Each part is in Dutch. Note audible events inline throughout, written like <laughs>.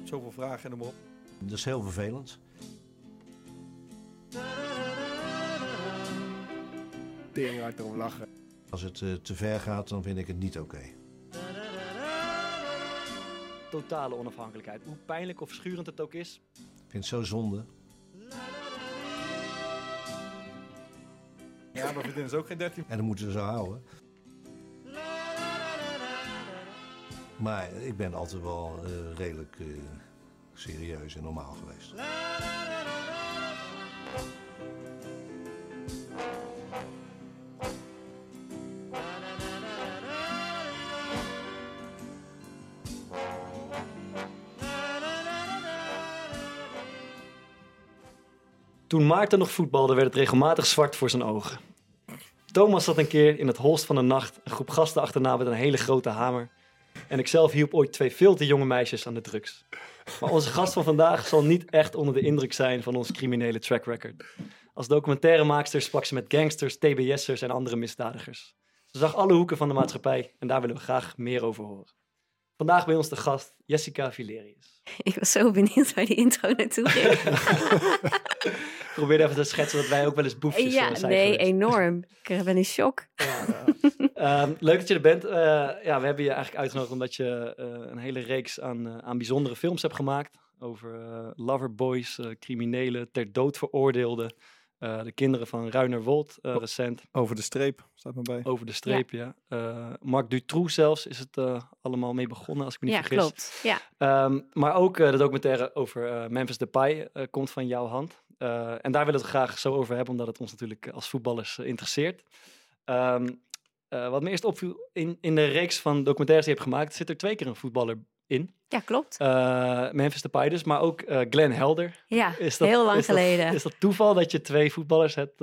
hebt zoveel vragen en maar op. Dat is heel vervelend. Tering hard erom lachen. Als het eh, te ver gaat, dan vind ik het niet oké. Totale onafhankelijkheid. Hoe pijnlijk of verschurend het ook is. Ik vind het zo zonde. Ja, maar vriendin is ook geen 13. En dan moeten we zo houden. Maar ik ben altijd wel eh, redelijk eh, serieus en normaal geweest. Toen Maarten nog voetbalde, werd het regelmatig zwart voor zijn ogen. Thomas zat een keer in het holst van de nacht een groep gasten achterna met een hele grote hamer. En ikzelf hielp ooit twee veel te jonge meisjes aan de drugs. Maar onze gast van vandaag zal niet echt onder de indruk zijn van ons criminele track record. Als documentairemaakster sprak ze met gangsters, TBS'ers en andere misdadigers. Ze zag alle hoeken van de maatschappij en daar willen we graag meer over horen. Vandaag bij ons de gast Jessica Vilerius. Ik was zo benieuwd waar die intro naartoe ging. <laughs> Ik <laughs> probeer even te schetsen dat wij ook wel eens boefjes ja, eh, zijn nee, geweest. enorm. Ik ben in shock. Ja. Ehm, leuk dat je er bent. Eh, ja, we hebben je eigenlijk uitgenodigd omdat je eh, een hele reeks aan, eh, aan bijzondere films hebt gemaakt. Over eh, loverboys, eh, criminelen, ter dood veroordeelden. eh, de kinderen van Ruiner Wold, eh, recent. Over de streep, staat me bij. Over de streep, ja. Eh, Marc Dutroux zelfs is het eh, allemaal mee begonnen, als ik me niet Ja, vergis. klopt. Ja. Ehm, maar ook eh, de documentaire over eh, Memphis Depay eh, komt van jouw hand. Eh, en daar willen we het graag zo over hebben, omdat het ons natuurlijk als voetballers eh, interesseert. Ehm, eh, wat me eerst opviel, in, in de reeks van documentaires die je hebt gemaakt, zit er twee keer een voetballer in. ja, klopt. Eh, Memphis Depay dus, maar ook eh, Glenn Helder. Ja, Is dat, heel lang is dat- geleden. is dat toeval dat je twee voetballers hebt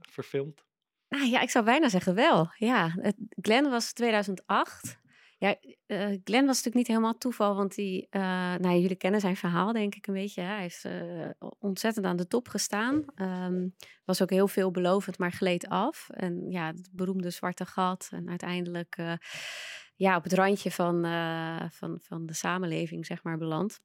verfilmd? Nou ja, ik zou bijna zeggen wel. Ja, Glenn was 2008. Ja, eh, Glenn was natuurlijk niet helemaal toeval, want die, eh, nou, jullie kennen zijn verhaal denk ik een beetje. Hè? Hij heeft eh, ontzettend aan de top gestaan. Ehm, was ook heel veelbelovend, maar gleed af. En ja, het beroemde zwarte gat. En uiteindelijk ja, op het randje van, van, van de samenleving, zeg maar, beland.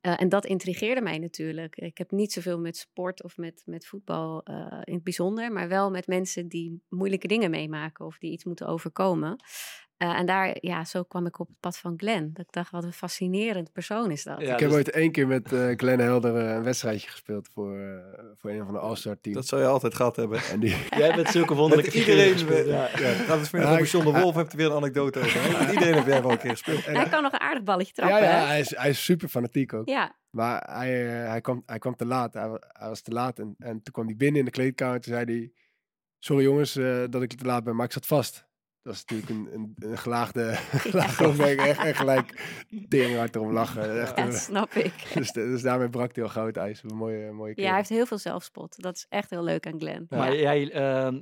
En dat intrigeerde mij natuurlijk. Ik heb niet zoveel met sport of met, met voetbal in het bijzonder, maar wel met mensen die moeilijke dingen meemaken of die iets moeten overkomen. Eh, en daar, ja, zo kwam ik op het pad van Glenn. Dat ik dacht, wat een fascinerend persoon is dat. Ja, ik heb dus- ooit één keer met eh Glenn Helder eh, een wedstrijdje gespeeld voor, eh, voor een van de All-Star teams. Dat zou je altijd gehad hebben. En die, <laughs> Jij bent zulke wonderlijke iedereen. gespeeld, Ja, ja. ja. Gaat het vanmiddag Ja, over John de Wolf, hebt er weer een anekdote over. Met iedereen heb jij wel een keer gespeeld. Hij kan nog een aardig balletje ja, trappen. ja hè? hij, is, hij is super fanatiek ook. ja. Maar hij, eh, hij, kwam, hij kwam te laat. Hij, wa- hij was te laat. En, en toen kwam hij binnen in de kleedkamer. Toen zei hij... Sorry jongens eh, dat ik te laat ben, maar ik zat vast. Dat is natuurlijk een, een, een gelaagde, <laughs> <laughs> gelaagde opmerking. Echt, echt gelijk tering hard erom lachen. Echt, Ja, dat snap ik. <laughs> dus, dus daarmee brak hij al groot ijs. Een mooie, mooie Ja, hij heeft heel veel zelfspot. Dat is echt heel leuk aan Glenn. Maar jij, ehm,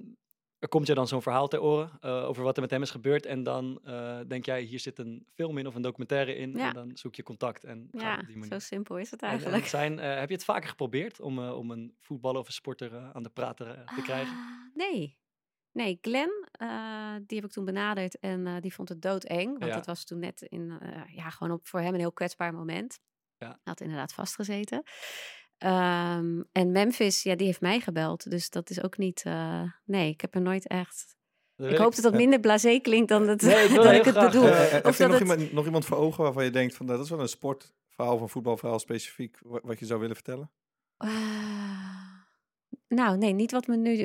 er komt je dan zo'n verhaal ter oren eh, over wat er met hem is gebeurd. En dan eh, denk jij, hier zit een film in of een documentaire in. Ja. En dan zoek je contact en Ja, op die manier. zo simpel is het En- en eigenlijk. zijn, eh, heb je het vaker geprobeerd om, eh, om een voetballer of een sporter eh, aan de praten eh, te krijgen? Ah, nee. Nee, Glenn, eh, die heb ik toen benaderd en eh, die vond het doodeng. Want Ja. dat was toen net in, eh, ja, gewoon op, voor hem een heel kwetsbaar moment. Ja. Hij had inderdaad vastgezeten. Ehm, en Memphis, ja, die heeft mij gebeld. Dus dat is ook niet, eh, nee, ik heb er nooit echt... Dat Ik hoop dat dat minder blasé klinkt dan het, Nee, ik <laughs> dat heel ik het graag, bedoel. Eh, heb of je dat nog, het- iemand, nog iemand voor ogen waarvan je denkt van dat is wel een sportverhaal of een voetbalverhaal specifiek wa- wat je zou willen vertellen? Ah, nou, nee, niet wat me nu.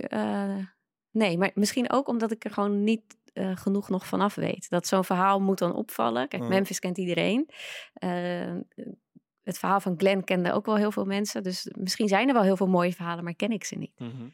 Nee, maar misschien ook omdat ik er gewoon niet eh, genoeg nog vanaf weet. Dat zo'n verhaal moet dan opvallen. Kijk, Mm. Memphis kent iedereen. Eh, het verhaal van Glenn kende ook wel heel veel mensen. Dus misschien zijn er wel heel veel mooie verhalen, maar ken ik ze niet. Mhm.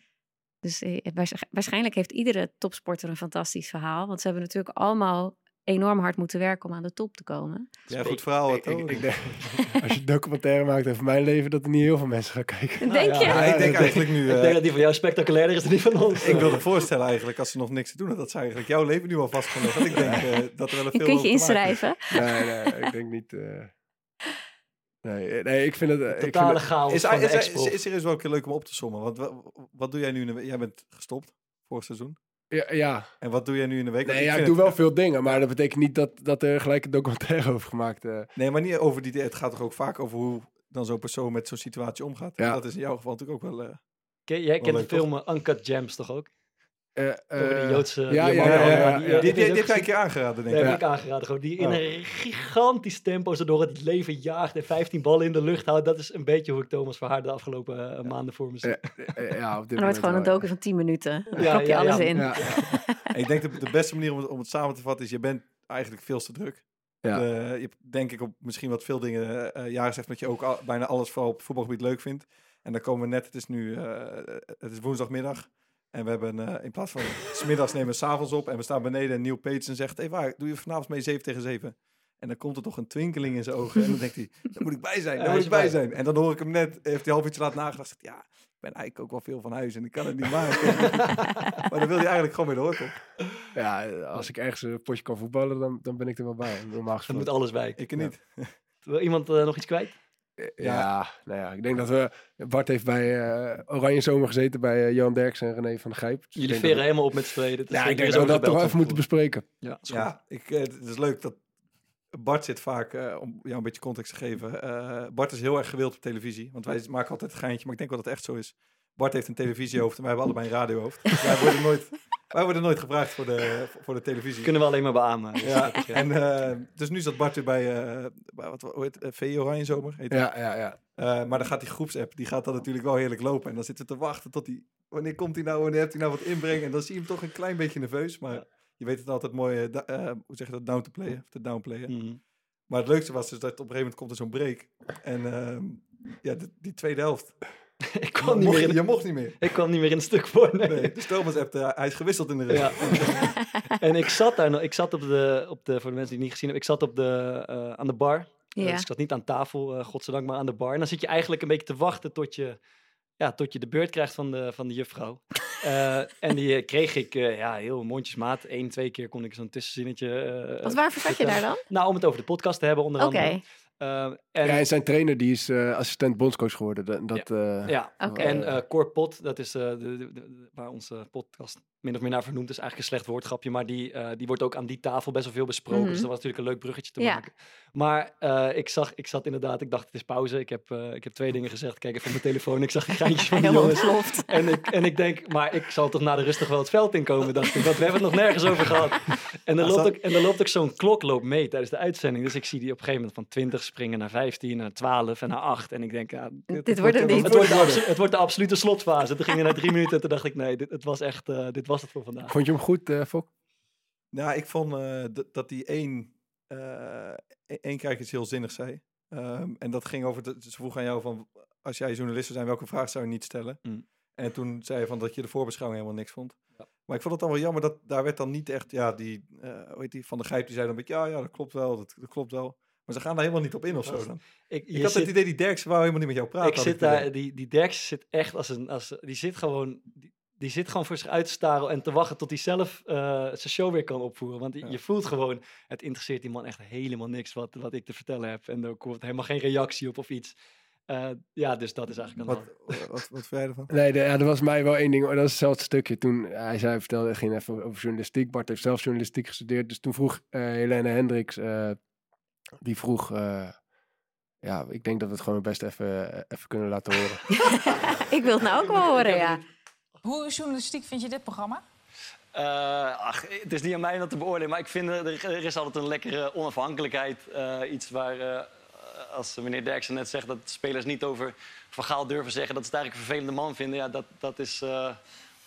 Dus eh, waarsch- waarschijnlijk heeft iedere topsporter een fantastisch verhaal. Want ze hebben natuurlijk allemaal enorm hard moeten werken om aan de top te komen. Ja, goed verhaal. Ik, ik, ik denk, <laughs> als je een documentaire maakt over mijn leven, dat er niet heel veel mensen gaan kijken. Denk ja. je? Ja, ik denk Ja, eigenlijk nu... Ik eh, denk dat die van jou spectaculairder is dan die van ons. ik wil me voorstellen eigenlijk, als ze nog niks te doen hebben, dat ze eigenlijk jouw leven nu al vastgelegd. Want ik denk eh, dat er wel een Je kunt je inschrijven. Nee, nee, ik denk niet. eh, nee, nee, ik vind het. eh, ik vind Totale het- chaos Is, van de is, er eens wel een keer leuk om op te sommen? Want wa- wat doe jij nu? Jij bent gestopt vorig seizoen. Ja, ja. En wat doe jij nu in de week? Nee, ja, ik doe het- wel veel dingen, maar dat betekent niet dat, dat er gelijk een documentaire <laughs> over gemaakt eh Nee, maar niet over die... Het gaat toch ook vaak over hoe dan zo'n persoon met zo'n situatie omgaat. Ja. Dat is in jouw geval natuurlijk ook wel... eh, Ken- jij kent de leuk, film Uncut Gems toch ook? Eh, Over die eh, Joodse... ja, die ja, die ook heb gezien. keer aangeraden, denk ik. heb ik aangeraden. Gewoon, die in Oh. een gigantisch tempo zo door het leven jaagt en 15 ballen in de lucht houdt. Dat is een beetje hoe ik Thomas Verhaar de afgelopen eh, maanden voor me zie. Ja. ja, op dit Dan wordt moment gewoon een docu van 10 minuten. Dan Ja, je ja, alles ja. in. Ja, Ik denk dat de beste manier om het, om het samen te vatten is, je bent eigenlijk veel te druk. ja. Eh, je hebt denk ik op misschien wat veel dingen eh ja gezegd, dat je ook al, bijna alles vooral op voetbalgebied leuk vindt. En dan komen we net, het is nu, eh, het is woensdagmiddag. En we hebben eh, in plaats van <laughs> smiddags nemen we s'avonds op. En we staan beneden en Neil Petersen zegt, hey, waar, doe je vanavond mee 7 tegen 7? En dan komt er toch een twinkeling in zijn ogen. En dan denkt hij, daar moet ik bij zijn, daar moet ik bij bij. zijn. En dan hoor ik hem net, heeft hij half uurtje later nagedacht. Zegt, ja, ik ben eigenlijk ook wel veel van huis en ik kan het niet maken. <laughs> maar dan wil hij eigenlijk gewoon weer door, toch? ja, als ik ergens een potje kan voetballen, dan, dan ben ik er wel bij. Normaal Dan gesproken. moet alles wijken. Ik er niet. Wil iemand eh, nog iets kwijt? Ja, nou ja, ik denk dat we... Bart heeft bij eh, Oranje Zomer gezeten bij eh, Johan Derks en René van der Gijp. Dus Jullie veren dat- helemaal op met is- Ja, ik denk dat we ook dat toch even moeten bespreken. Ja, is. Ja, ik, eh, het is leuk dat Bart zit vaak, om jou een beetje context te geven. eh, Bart is heel erg gewild op televisie, want wij maken altijd een geintje, maar ik denk wel dat het echt zo is. Bart heeft een televisiehoofd en wij hebben allebei een radiohoofd. Dus wij, worden nooit, wij worden nooit gevraagd voor de, voor de televisie. Kunnen we alleen maar beamen. Dus ja, <laughs> en eh, dus nu zat Bart weer bij, eh bij wat, hoe heet, het? VE Oranje Zomer. Heet. Ja, ja, ja. Eh, maar dan gaat die groepsapp, die gaat dan natuurlijk wel heerlijk lopen. En dan zitten we te wachten tot hij, wanneer komt hij nou, wanneer heeft hij nou wat inbrengen. En dan zie je hem toch een klein beetje nerveus. Maar Ja. je weet het altijd mooi, eh, eh, hoe zeg je dat, down to playen, of te downplayen. Mhm. Maar het leukste was dus dat op een gegeven moment komt er zo'n break. En ehm, ja, die, die tweede helft. <laughs> ik, kwam niet mocht, meer in, je mocht niet meer. ik kwam niet meer in het stuk voor. Nee. Nee, dus Thomas hebt, eh, hij is gewisseld in de rug. Ja. <laughs> en ik zat daar nog, ik zat op de, op de, voor de mensen die het niet gezien hebben, ik zat op de, eh, aan de bar. Eh, Ja. dus ik zat niet aan tafel, eh godzijdank, maar aan de bar. En dan zit je eigenlijk een beetje te wachten tot je, ja, tot je de beurt krijgt van de, van de juffrouw. <laughs> Eh, en die kreeg ik eh, ja, heel mondjesmaat. Eén, twee keer kon ik zo'n tussenzinnetje... eh, Wat waarvoor zat je daar dan? Nou, om het over de podcast te hebben, onder Oké, andere. Eh, en, Ja, en zijn trainer die is eh, assistent bondscoach geworden. Dat, dat, eh, ja, oké. En eh Cor Pot, dat is eh, de, de- de- de- waar onze podcast min of meer naar vernoemd is. Eigenlijk een slecht woordgrapje, maar die, eh, die wordt ook aan die tafel best wel veel besproken. Mhm. Dus dat was natuurlijk een leuk bruggetje te Ja. maken. Maar eh, ik, zag, ik zat inderdaad, ik dacht het is pauze. Ik heb, eh, ik heb twee dingen gezegd. Kijk even op mijn telefoon. Ik zag die <laughs> geintjes van die jongens. ontploft. En ik, en ik denk, maar ik zal toch na de rustig wel het veld inkomen, dacht ik. Want we hebben het nog nergens over gehad. En er Als loopt ook, en er loopt ook zo'n klok loopt mee tijdens de uitzending. Dus ik zie die op een gegeven moment van 20 springen naar 15, naar 12 en naar 8. En ik denk, ja, Dit wordt wat niet. het wordt, de het wordt de absolute slotfase. Toen ging het na drie minuten en toen dacht ik, nee, dit, het was echt, eh, dit was het voor vandaag. Vond je hem goed, eh Fok? Nou, ik vond eh, dat- die één, eh één keer iets heel zinnigs zei. Ehm, en dat ging over, de, ze vroeg aan jou van, als jij journalist zou zijn, welke vraag zou je niet stellen? Mm. En toen zei je van dat je de voorbeschouwing helemaal niks vond. Ja. Maar ik vond het dan wel jammer dat daar werd dan niet echt, ja, die, eh hoe heet die, Van de Gijp, die zei dan een beetje, ja, ja, dat klopt wel, dat, dat klopt wel. Maar ze gaan daar helemaal niet op in of zo dan. Ik, Ik je had zit- het idee, die Derksen wou helemaal niet met jou praten. ik zit daar, die, die Derks zit echt als een, als, die zit gewoon, die, die zit gewoon voor zich uit te staren en te wachten tot hij zelf eh, zijn show weer kan opvoeren. Want Ja. je voelt gewoon, het interesseert die man echt helemaal niks wat, wat ik te vertellen heb. En er komt helemaal geen reactie op of iets. Eh, ja, dus dat is eigenlijk een Wat, <laughs> wat, wat vind jij ervan? Nee, de- ja, er was mij wel één ding. Dat is hetzelfde stukje. Toen hij zei, vertelde, het ging even over journalistiek. Bart heeft zelf journalistiek gestudeerd. Dus toen vroeg eh Helene Hendricks, eh, die vroeg... eh, ja, ik denk dat we het gewoon best even, eh, even kunnen laten horen. <laughs> <laughs> ik wil het nou ook wel horen, ja. Hoe journalistiek vind je dit programma? Eh, ach, het is niet aan mij om dat te beoordelen, maar ik vind er, er is altijd een lekkere onafhankelijkheid. eh, iets waar, eh, als meneer Derksen net zegt dat spelers niet over Van Gaal durven zeggen dat ze het eigenlijk een vervelende man vinden. Ja, dat, dat is eh,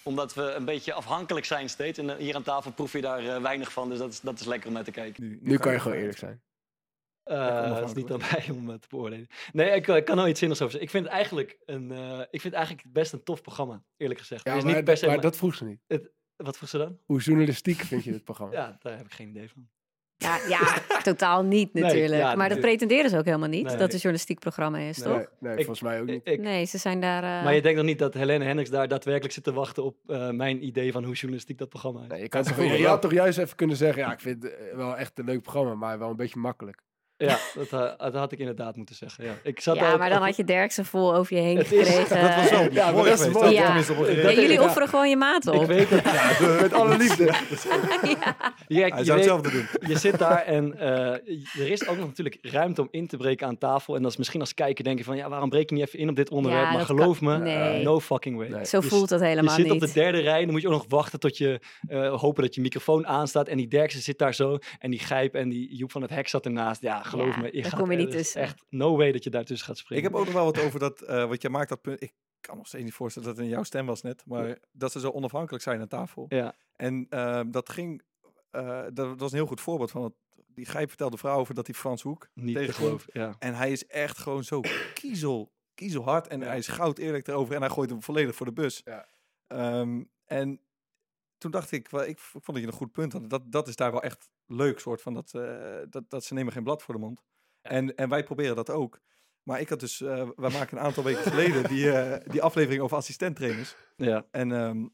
omdat we een beetje afhankelijk zijn steeds. En eh, hier aan tafel proef je daar eh, weinig van, dus dat is, dat is lekker om naar te kijken. Nu, Nu kan je gewoon eerlijk zijn. Eh, Het is niet aan mij <laughs> om het te beoordelen. Nee, ik, ik kan nou iets zinnigs over zeggen. Ik vind het eigenlijk, een, eh, ik vind het eigenlijk best een tof programma, eerlijk gezegd. Ja, Het is maar, niet per se maar dat vroeg ze niet. Wat vroeg ze dan? Hoe journalistiek vind je dit programma? <laughs> Ja, daar heb ik geen idee van. Ja, ja <laughs> totaal niet Nee, natuurlijk. ja, maar dat pretenderen ze ook helemaal niet, Nee. dat het een journalistiek programma is, Nee, toch? nee, Ik- volgens mij ook niet. Ik, Nee, ze zijn daar... eh, Maar je denkt nog niet dat Helene Hendricks daar daadwerkelijk zit te wachten op eh, mijn idee van hoe journalistiek dat programma is? Nee, je, kan toch, je had toch juist even kunnen zeggen... Ja, ik vind het eh, wel echt een leuk programma, maar wel een beetje makkelijk. Ja, <laughs> dat, eh, dat had ik inderdaad moeten zeggen. Ja, ik zat Ja, ook- maar dan had je Derksen vol over je heen Het is- gekregen. Dat was wel Ja, mooi dat is geweest. mooi. dat Ja. jullie Ja. offeren gewoon je maat op. Ik weet dat. Ja, met alle liefde. <laughs> ja. Ja, Hij je, zou weet- hetzelfde doen. je zit daar en eh, er is ook nog natuurlijk ruimte om in te breken aan tafel. En dat is misschien als kijker denk je van, ja, waarom breek je niet even in op dit onderwerp? Ja, maar dat geloof kan- me, nee. no fucking way. Nee. Zo Je voelt het Je helemaal zit niet. op de derde rij, dan moet je ook nog wachten tot je eh, hopen dat je microfoon aanstaat. En die Derksen zit daar zo. En die Gijp en die Joep van het Hek zat ernaast. Ja, geloof Ja, me. Je daar gaat, kom je niet is tussen. Echt no way dat je daartussen gaat springen. Ik heb ook nog wel wat over dat, eh, wat jij maakt dat punt. Ik kan nog steeds niet voorstellen dat het in jouw stem was net, maar dat ze zo onafhankelijk zijn aan tafel. Ja, En ehm, dat ging, eh, dat was een heel goed voorbeeld van, het, die Gijp vertelde vrouw over dat die Frans Hoek niet te tegenkomt. geloven. Ja. En hij is echt gewoon zo <clears throat> kiezel, kiezelhard en hij is goud eerlijk erover en hij gooit hem volledig voor de bus. Ja. Ehm, en toen dacht ik, wel, ik vond dat je een goed punt had. Dat, dat is daar wel echt leuk, soort van dat, eh, dat, dat ze nemen geen blad voor de mond. En, en wij proberen dat ook. Maar ik had dus, eh wij maken een aantal weken geleden die, eh, die aflevering over assistenttrainers. Ja, En ehm,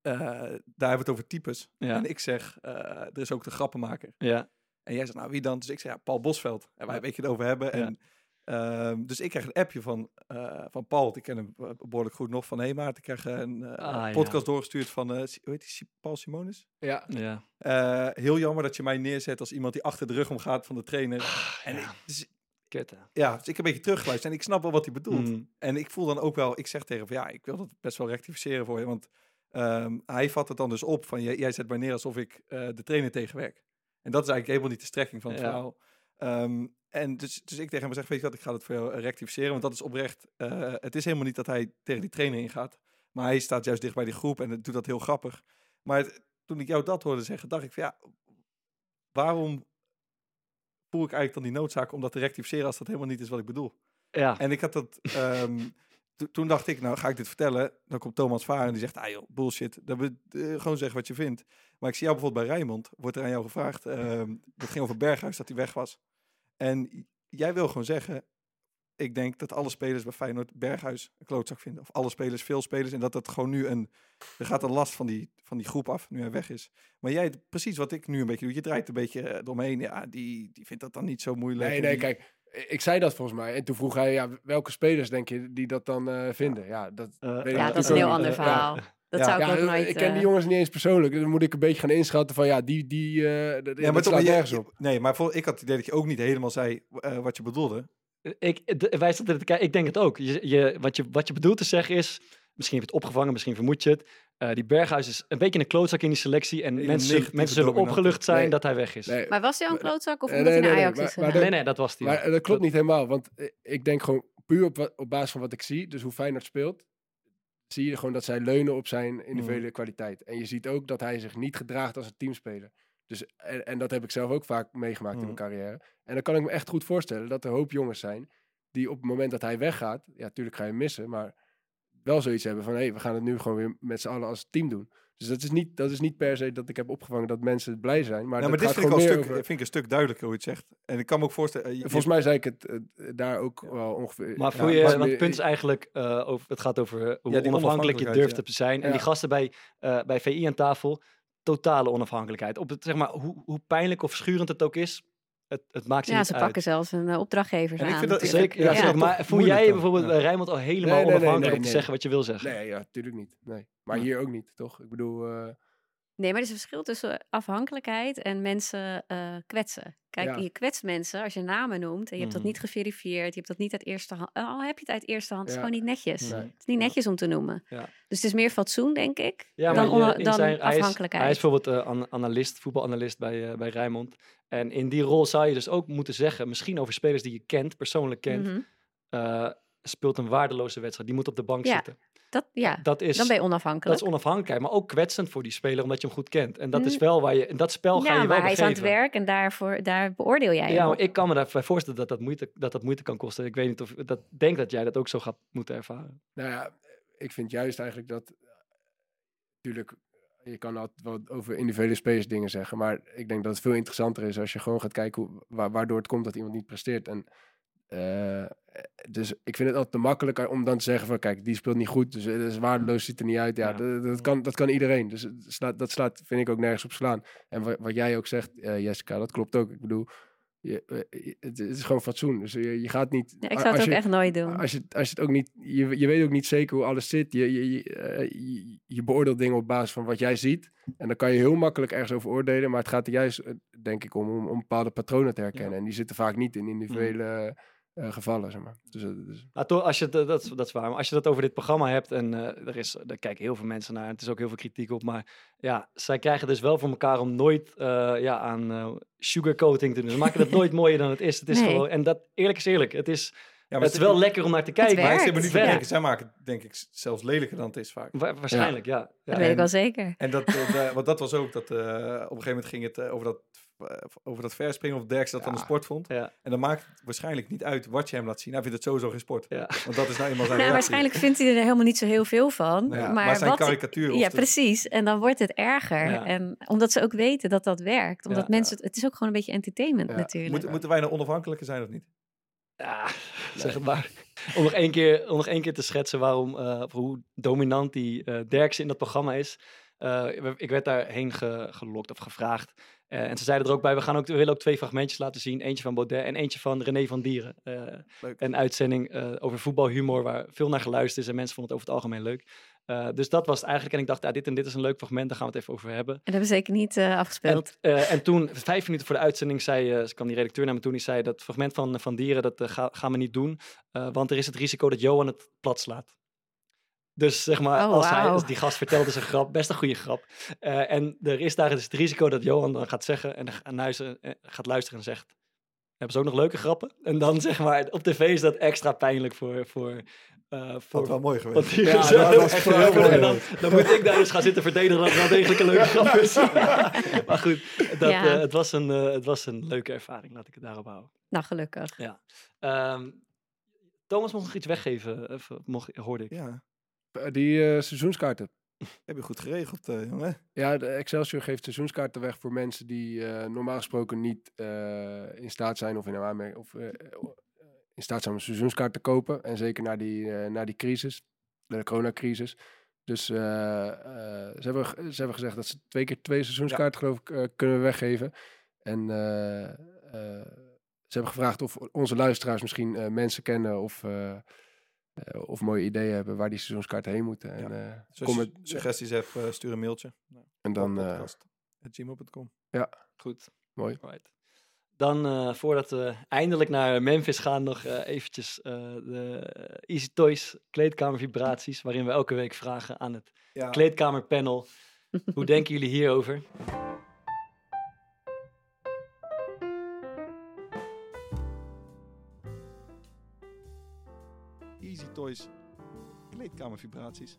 eh, daar hebben we het over types. Ja. En ik zeg, er is ook de grappenmaker. ja, En jij zegt, nou wie dan? Dus ik zeg, ja, Paul Bosveld. En wij een beetje het over hebben. Ja. En, ehm, dus ik krijg een appje van, eh, van Paul. want Ik ken hem eh, behoorlijk goed nog van Hemaat. Ik krijg een eh, Ah, ja. podcast doorgestuurd van, eh, hoe heet die, Paul Simonis? Ja, ja. Eh, heel jammer dat je mij neerzet als iemand die achter de rug omgaat van de trainer. En ja. ik, dus, ja, dus ik heb een beetje teruggeluisterd en ik snap wel wat hij bedoelt. Mm. En ik voel dan ook wel, ik zeg tegen hem van ja, ik wil dat best wel rectificeren voor je. Want ehm, hij vat het dan dus op van jij, jij zet mij neer alsof ik eh, de trainer tegenwerk. En dat is eigenlijk helemaal niet de strekking van het Ja. verhaal. Ehm, en dus, dus ik tegen hem zeg, weet je wat, ik ga het voor jou eh, rectificeren. Want dat is oprecht, eh, het is helemaal niet dat hij tegen die trainer ingaat. Maar hij staat juist dicht bij die groep en het doet dat heel grappig. Maar het- toen ik jou dat hoorde zeggen, dacht ik van ja, waarom voel ik eigenlijk dan die noodzaak om dat te rectificeren als dat helemaal niet is wat ik bedoel? Ja, En ik had dat. ehm, <laughs> to- toen dacht ik, nou ga ik dit vertellen. Dan komt Thomas Vaar en die zegt, ah joh, bullshit. Dan we eh, gewoon zeggen wat je vindt. Maar ik zie jou bijvoorbeeld bij Rijnmond. Wordt er aan jou gevraagd. ehm dat ging over Berghuis, dat hij weg was. En jij wil gewoon zeggen. Ik denk dat alle spelers bij Feyenoord Berghuis een klootzak vinden. Of alle spelers, veel spelers. En dat dat gewoon nu een... Er gaat een last van die, van die groep af, nu hij weg is. Maar jij, precies wat ik nu een beetje doe. Je draait een beetje eh, eromheen. Ja, die, die vindt dat dan niet zo moeilijk. nee, nee, die- kijk. Ik zei dat volgens mij. En toen vroeg hij, ja, welke spelers denk je die dat dan eh, vinden? Ja, dat, Eh, Ja, dat is een heel ander verhaal. Dat Ja. zou ik Ja, ook eh, nooit... ik ken die eh, jongens niet eens persoonlijk. Dan moet ik een beetje gaan inschatten van, ja, die, die, eh d- Ja, maar toch, nergens op. Nee, maar voor, ik had het idee dat je ook niet helemaal zei eh, wat je bedoelde. Ik, de- wij te kijken, ik denk het ook. Je, je, wat, je, wat je bedoelt te zeggen is, misschien heb je het opgevangen, misschien vermoed je het. eh, die Berghuis is een beetje een klootzak in die selectie. En mensen, mensen zullen opgelucht zijn Nee. dat hij weg is. Nee, Maar was hij al een klootzak of Nee, omdat hij naar Ajax nee, is maar- maar gegaan? nee, nee, dat was die. Maar dat klopt niet helemaal, want ik denk gewoon puur op, op basis van wat ik zie, dus hoe Feyenoord speelt, zie je gewoon dat zij leunen op zijn individuele kwaliteit. En je ziet ook dat hij zich niet gedraagt als een teamspeler. Dus, en, en dat heb ik zelf ook vaak meegemaakt in mijn carrière. En dan kan ik me echt goed voorstellen dat er een hoop jongens zijn die op het moment dat hij weggaat, ja, natuurlijk ga je hem missen, maar wel zoiets hebben van, hé, hey, we gaan het nu gewoon weer met z'n allen als team doen. Dus dat is, niet, dat is niet per se dat ik heb opgevangen dat mensen blij zijn, maar, dat maar dit gaat vind ik, al stuk, over... vind ik een stuk duidelijker hoe je het zegt. En ik kan me ook voorstellen... eh, je- Volgens mij zei ik het eh, daar ook wel ongeveer. Maar ja, voel je, want het punt is eigenlijk, eh, over, het gaat over hoe die onafhankelijk je durft ja. te zijn. En Ja. die gasten bij, eh, bij VI aan tafel, totale onafhankelijkheid. Op het, zeg maar, hoe, hoe pijnlijk of schurend het ook is, het, het maakt ze Ja, niet ze uit. pakken zelfs een eh, opdrachtgevers En ik aan. vind dat- ik Zeker, ja, Ja, maar voel jij je bijvoorbeeld Ja. bij Rijnmond al helemaal Nee, nee, nee, onafhankelijk nee, om te nee. zeggen wat je wil zeggen? Nee, ja, natuurlijk niet. Nee. Maar Ja. hier ook niet, toch? Ik bedoel, eh, Nee, maar er is een verschil tussen afhankelijkheid en mensen eh, kwetsen. Kijk, Ja. je kwetst mensen als je namen noemt en je hebt dat Mhm. niet geverifieerd, je hebt dat niet uit eerste hand. Al heb je het uit eerste hand, het is gewoon niet netjes. Nee. Het is niet netjes om te noemen. Ja. Dus het is meer fatsoen, denk ik, Ja, dan, dan zijn- hij is- afhankelijkheid. Hij is bijvoorbeeld eh, an- analist, voetbalanalist bij, eh, bij Rijnmond. En in die rol zou je dus ook moeten zeggen, misschien over spelers die je kent, persoonlijk kent, Mhm. eh, speelt een waardeloze wedstrijd. Die moet op de bank Ja, zitten. dat, ja, dat is, dan ben je dat onafhankelijk. is onafhankelijkheid, maar ook kwetsend voor die speler, omdat je hem goed kent. En dat is Mm. wel waar je, in dat spel ga ja, je wel maar hij is aan het werk en daarvoor, daar beoordeel jij Ja, maar ik kan me daarbij voorstellen dat dat moeite, dat dat moeite kan kosten. Ik weet niet of dat denk dat jij dat ook zo gaat moeten ervaren. nou ja, ik vind juist eigenlijk dat. Natuurlijk, je kan altijd wel over individuele spelers dingen zeggen. Maar ik denk dat het veel interessanter is als je gewoon gaat kijken hoe, wa- waardoor het komt dat iemand niet presteert. En, eh, dus ik vind het altijd te makkelijk om dan te zeggen van kijk, die speelt niet goed. Dus het is waardeloos, ziet er niet uit. Ja, Ja. Dat, dat, kan, dat kan iedereen. Dus het slaat, dat slaat, vind ik ook nergens op slaan. En wat, wat jij ook zegt, eh, Jessica, dat klopt ook. Ik bedoel, je, eh, het, is gewoon fatsoen. Dus je, je gaat niet... Ja, ik zou het ook je, echt nooit doen. Als je, als je het ook niet... Je, je weet ook niet zeker hoe alles zit. Je, je, je, eh, je, je beoordeelt dingen op basis van wat jij ziet. En dan kan je heel makkelijk ergens over oordelen. Maar het gaat er juist, eh, denk ik, om, om, om bepaalde patronen te herkennen. En die zitten vaak niet in individuele eh, gevallen, zeg maar. Dus, eh, dus, Maar toch, als je het, dat, is- dat is waar. Maar als je dat over dit programma hebt, en eh, er, is, er kijken heel veel mensen naar, en het is ook heel veel kritiek op. Maar ja, zij krijgen dus wel voor elkaar om nooit eh, ja, aan sugarcoating te doen. Ze maken het <laughs> nooit mooier dan het is. Het is Nee. gewoon, en dat, eerlijk is eerlijk, het is, Ja, het is wel lekker om naar te kijken. Maar ik zit denken, zij maken het denk ik zelfs lelijker dan het is vaak. Wa- waarschijnlijk, ja. ja. dat weet ik wel zeker. En dat, de- want dat was ook, dat, eh, op een gegeven moment ging het over dat, over dat verspringen of Derks dat dan een Ja. sport vond. Ja. En dan maakt het waarschijnlijk niet uit wat je hem laat zien. Hij vindt het sowieso geen sport. Ja. Want dat is nou eenmaal <laughs> zijn Ja, reactie. waarschijnlijk vindt hij er helemaal niet zo heel veel van. Nee, maar maar zijn wat, karikatuur. Ja, de- precies. En dan wordt het erger. Ja. En omdat ze ook weten dat dat werkt. Omdat Ja. mensen, het, het is ook gewoon een beetje entertainment Ja. natuurlijk. Moeten, moeten wij nou onafhankelijker zijn of niet? Ja, zeg het maar. Om nog één keer, om nog één keer te schetsen waarom, eh, hoe dominant die eh Derksen in dat programma is. Eh, ik werd daarheen ge, gelokt of gevraagd. Eh, en ze zeiden er ook bij, we, gaan ook, we willen ook twee fragmentjes laten zien. Eentje van Baudet en eentje van René van Dieren. Eh, Leuk. een uitzending eh, over voetbalhumor waar veel naar geluisterd is. En mensen vonden het over het algemeen leuk. Eh, dus dat was het eigenlijk. En ik dacht, ja, dit en dit is een leuk fragment, daar gaan we het even over hebben. En dat hebben we zeker niet eh, En, afgespeeld. eh, en toen, vijf minuten voor de uitzending, zei, eh, kwam die redacteur naar me toe en die zei dat fragment van, van dieren, dat ga, gaan we niet doen, eh, want er is het risico dat Johan het plat slaat. Dus zeg maar, Oh, als hij, als die gast vertelt, is een grap, best een goede grap. Eh, en er is daar dus het risico dat Johan dan gaat zeggen en luisteren, eh, gaat luisteren en zegt, hebben ze ook nog leuke grappen? En dan zeg maar, op tv is dat extra pijnlijk voor, voor, eh Dat voor, wel mooi geweest. die Ja, dat was echt heel en mooi. dan, dan moet ik daar dus gaan zitten verdedigen dat het wel degelijk een leuke grap is. <laughs> maar goed, dat, Ja. eh, het, was een, eh, het was een leuke ervaring, laat ik het daarop houden. Nou, gelukkig. Ehm, Thomas mocht nog iets weggeven, mocht, hoorde ik. Ja, die eh, seizoenskaarten. heb je goed geregeld, eh, jongen. Ja, de Excelsior geeft seizoenskaarten weg voor mensen die eh, normaal gesproken niet in staat zijn of in aanmerking of in staat zijn om een seizoenskaart te kopen. En zeker na die, na die crisis, de coronacrisis. Dus ze, hebben, ze hebben gezegd dat ze twee keer twee seizoenskaarten geloof ik kunnen weggeven. En ze hebben gevraagd of onze luisteraars misschien mensen kennen of, eh, of mooie ideeën hebben waar die seizoenskaarten heen moeten. En, eh, Dus als je suggesties hebt, eh, stuur een mailtje. en dan eh, podcast.gmail.com. Goed. Mooi. Dan, eh, voordat we eindelijk naar Memphis gaan, nog eventjes eh, de Easy Toys kleedkamervibraties, waarin we elke week vragen aan het Ja, kleedkamerpanel. Hoe denken jullie hierover? Toys. Kleedkamervibraties.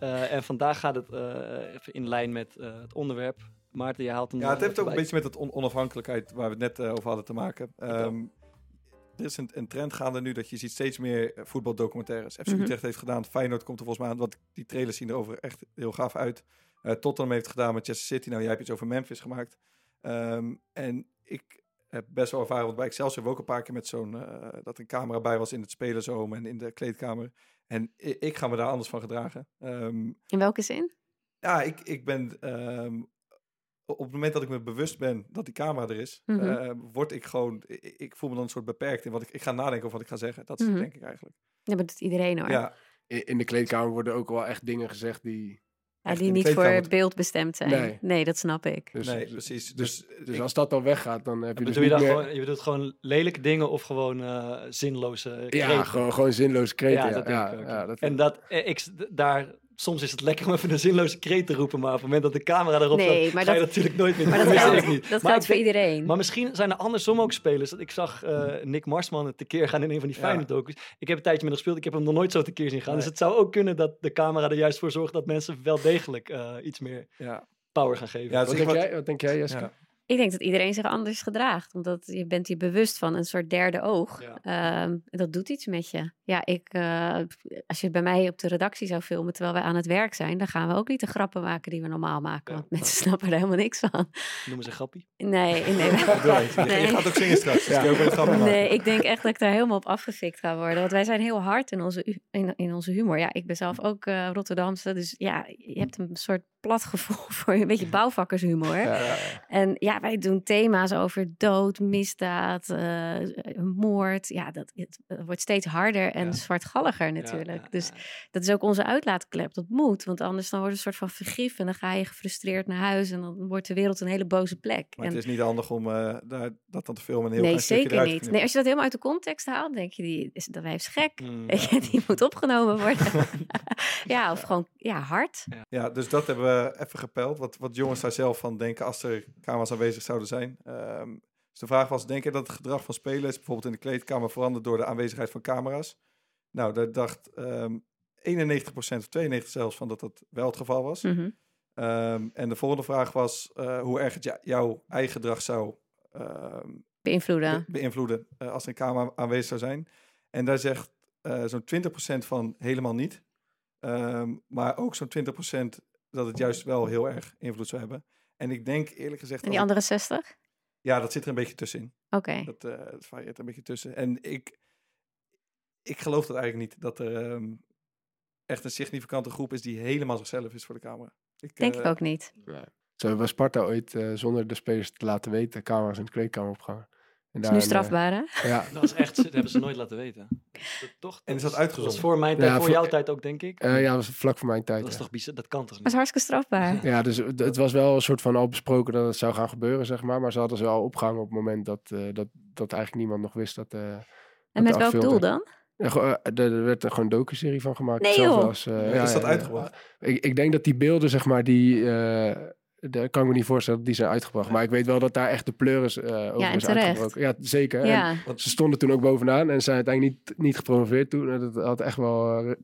Eh, en vandaag gaat het eh, even in lijn met eh, het onderwerp. Maarten, je haalt hem Ja, het heeft ook een beetje met het on- onafhankelijkheid waar we het net over hadden te maken. Ehm, er is een, een trend gaande nu dat je ziet steeds meer voetbaldocumentaires. FC. Utrecht heeft gedaan, Feyenoord komt er volgens mij aan, want die trailers zien erover echt heel gaaf uit. Eh Tottenham heeft gedaan met Manchester City. Nou, jij hebt iets over Memphis gemaakt. Ehm, en ik heb best wel ervaren, want bij Excelsior hebben we ook een paar keer met zo'n, eh, dat een camera bij was in het spelersoom en in de kleedkamer. En ik, ik ga me daar anders van gedragen. Ehm, In welke zin? ja, ik, ik ben. ehm, op het moment dat ik me bewust ben dat die camera er is, Mhm. eh, word ik gewoon. Ik, ik voel me dan een soort beperkt in wat ik. Ik ga nadenken over wat ik ga zeggen. Dat is het, Mhm. denk ik eigenlijk. Ja, maar dat doet iedereen hoor. Ja, in in de kleedkamer worden ook wel echt dingen gezegd die... Ja, die niet voor beeld bestemd zijn. Nee. Nee, dat snap ik. Dus, nee, dus- precies. Dus, Dus, dus ik- als dat dan weggaat, dan heb je dus Bedoel je, dan meer... gewoon, je bedoelt gewoon lelijke dingen of gewoon eh, zinloze Ja, kreten? gewoon, gewoon zinloze kreten. Ja, Ja, dat ja, denk ik ook. ja, dat En dat, eh, ik, daar, soms is het lekker om even een zinloze kreet te roepen, maar op het moment dat de camera erop Nee, staat, maar ga je dat- natuurlijk nooit meer Maar dat geldt, ik niet. dat Maar geldt ik voor denk- iedereen. Maar misschien zijn er andersom ook spelers. Ik zag eh, Nick Marsman het tekeer gaan in een van die Ja. fijne docus. Ik heb een tijdje met hem gespeeld. Ik heb hem nog nooit zo tekeer zien gaan. Nee. Dus het zou ook kunnen dat de camera er juist voor zorgt dat mensen wel degelijk eh, iets meer ja. power gaan geven. Ja, dus Wat denk, wat- jij, wat denk jij, Jeske? Ja. Ik denk dat iedereen zich anders gedraagt. Omdat je bent je bewust van een soort derde oog. Ja. Ehm, en dat doet iets met je. Ja, ik, eh, als je bij mij op de redactie zou filmen terwijl wij aan het werk zijn, dan gaan we ook niet de grappen maken die we normaal maken. Ja. Want mensen <laughs> snappen er helemaal niks van. Noemen ze grappie. Nee, nee. Het. <laughs> Je- Nee. gaat ook zingen straks. Dus je ook een. Nee, ik denk echt dat ik daar helemaal op afgefikt ga worden. Want wij zijn heel hard in onze, in onze humor. Ja, ik ben zelf ook eh, Rotterdamse. Dus ja, je hebt een soort plat gevoel <laughs> voor een beetje bouwvakkershumor. Ja. En ja, wij doen thema's over dood, misdaad, eh, moord. Ja, dat het, wordt steeds harder en Ja. zwartgalliger natuurlijk. Ja, Dus dat is ook onze uitlaatklep. Dat moet, want anders dan wordt het een soort van vergif. En dan ga je gefrustreerd naar huis en dan wordt de wereld een hele boze plek. Maar En- het is niet handig om eh, daar, dat dan te filmen heel nee, zeker niet. Nee, als je dat helemaal uit de context haalt, denk je, die is, dat wijf is gek. Mm, <laughs> die moet opgenomen worden. <laughs> ja, of gewoon ja, hard. Ja, dus dat hebben we even gepeld. Wat, wat jongens daar zelf van denken als er camera's aanwezig zouden zijn. Ehm, dus de vraag was, denk je dat het gedrag van spelers bijvoorbeeld in de kleedkamer verandert door de aanwezigheid van camera's? Nou, daar dacht ehm 91% of 92% zelfs van dat dat wel het geval was. Mhm. Ehm, en de volgende vraag was eh, hoe erg het jouw eigen gedrag zou ehm, Beïnvloeden. be- beïnvloeden eh, als er een camera aanwezig zou zijn. En daar zegt eh, zo'n 20% van helemaal niet. Ehm, maar ook zo'n 20% dat het juist wel heel erg invloed zou hebben. En ik denk eerlijk gezegd... En die andere 60? Ja, dat zit er een beetje tussenin. Oké. Dat, eh dat varieert een beetje tussen. En ik, ik geloof dat eigenlijk niet. Dat er ehm, echt een significante groep is die helemaal zichzelf is voor de camera. Ik, Denk eh, ik ook niet. Zo hebben we Sparta ooit eh, zonder de spelers te laten weten camera's in de kleedkamer opgehangen. Is nu eh, strafbaar, hè? ja, Dat is echt, dat hebben ze nooit laten weten. Dat, toch? En is Dat uitgezonden? Dat is voor mijn tijd, Ja, voor voor- jouw tijd ook, denk ik. eh, ja, dat was vlak voor mijn tijd. dat is ja. toch bizar? Dat kan toch Dat is niet? hartstikke strafbaar. <laughs> Ja, dus het was wel een soort van al besproken dat het zou gaan gebeuren, zeg maar. Maar ze hadden ze wel opgehangen op het moment dat, eh, dat, dat eigenlijk niemand nog wist dat... eh, En met welk doel dan? Ja, er er werd er gewoon een docu-serie van gemaakt. Nee, Hetzelfde joh. Als, eh, is ja, dat ja, ja. uitgebracht? Ik, ik denk dat die beelden, zeg maar, die... eh, daar kan ik me niet voorstellen dat die zijn uitgebracht. Maar ik weet wel dat daar echt de pleuris eh over Ja, is terecht. uitgebroken. Ja, zeker. En Ja. ze stonden toen ook bovenaan en zijn uiteindelijk niet, niet gepromoveerd toen. En dat had echt wel, eh,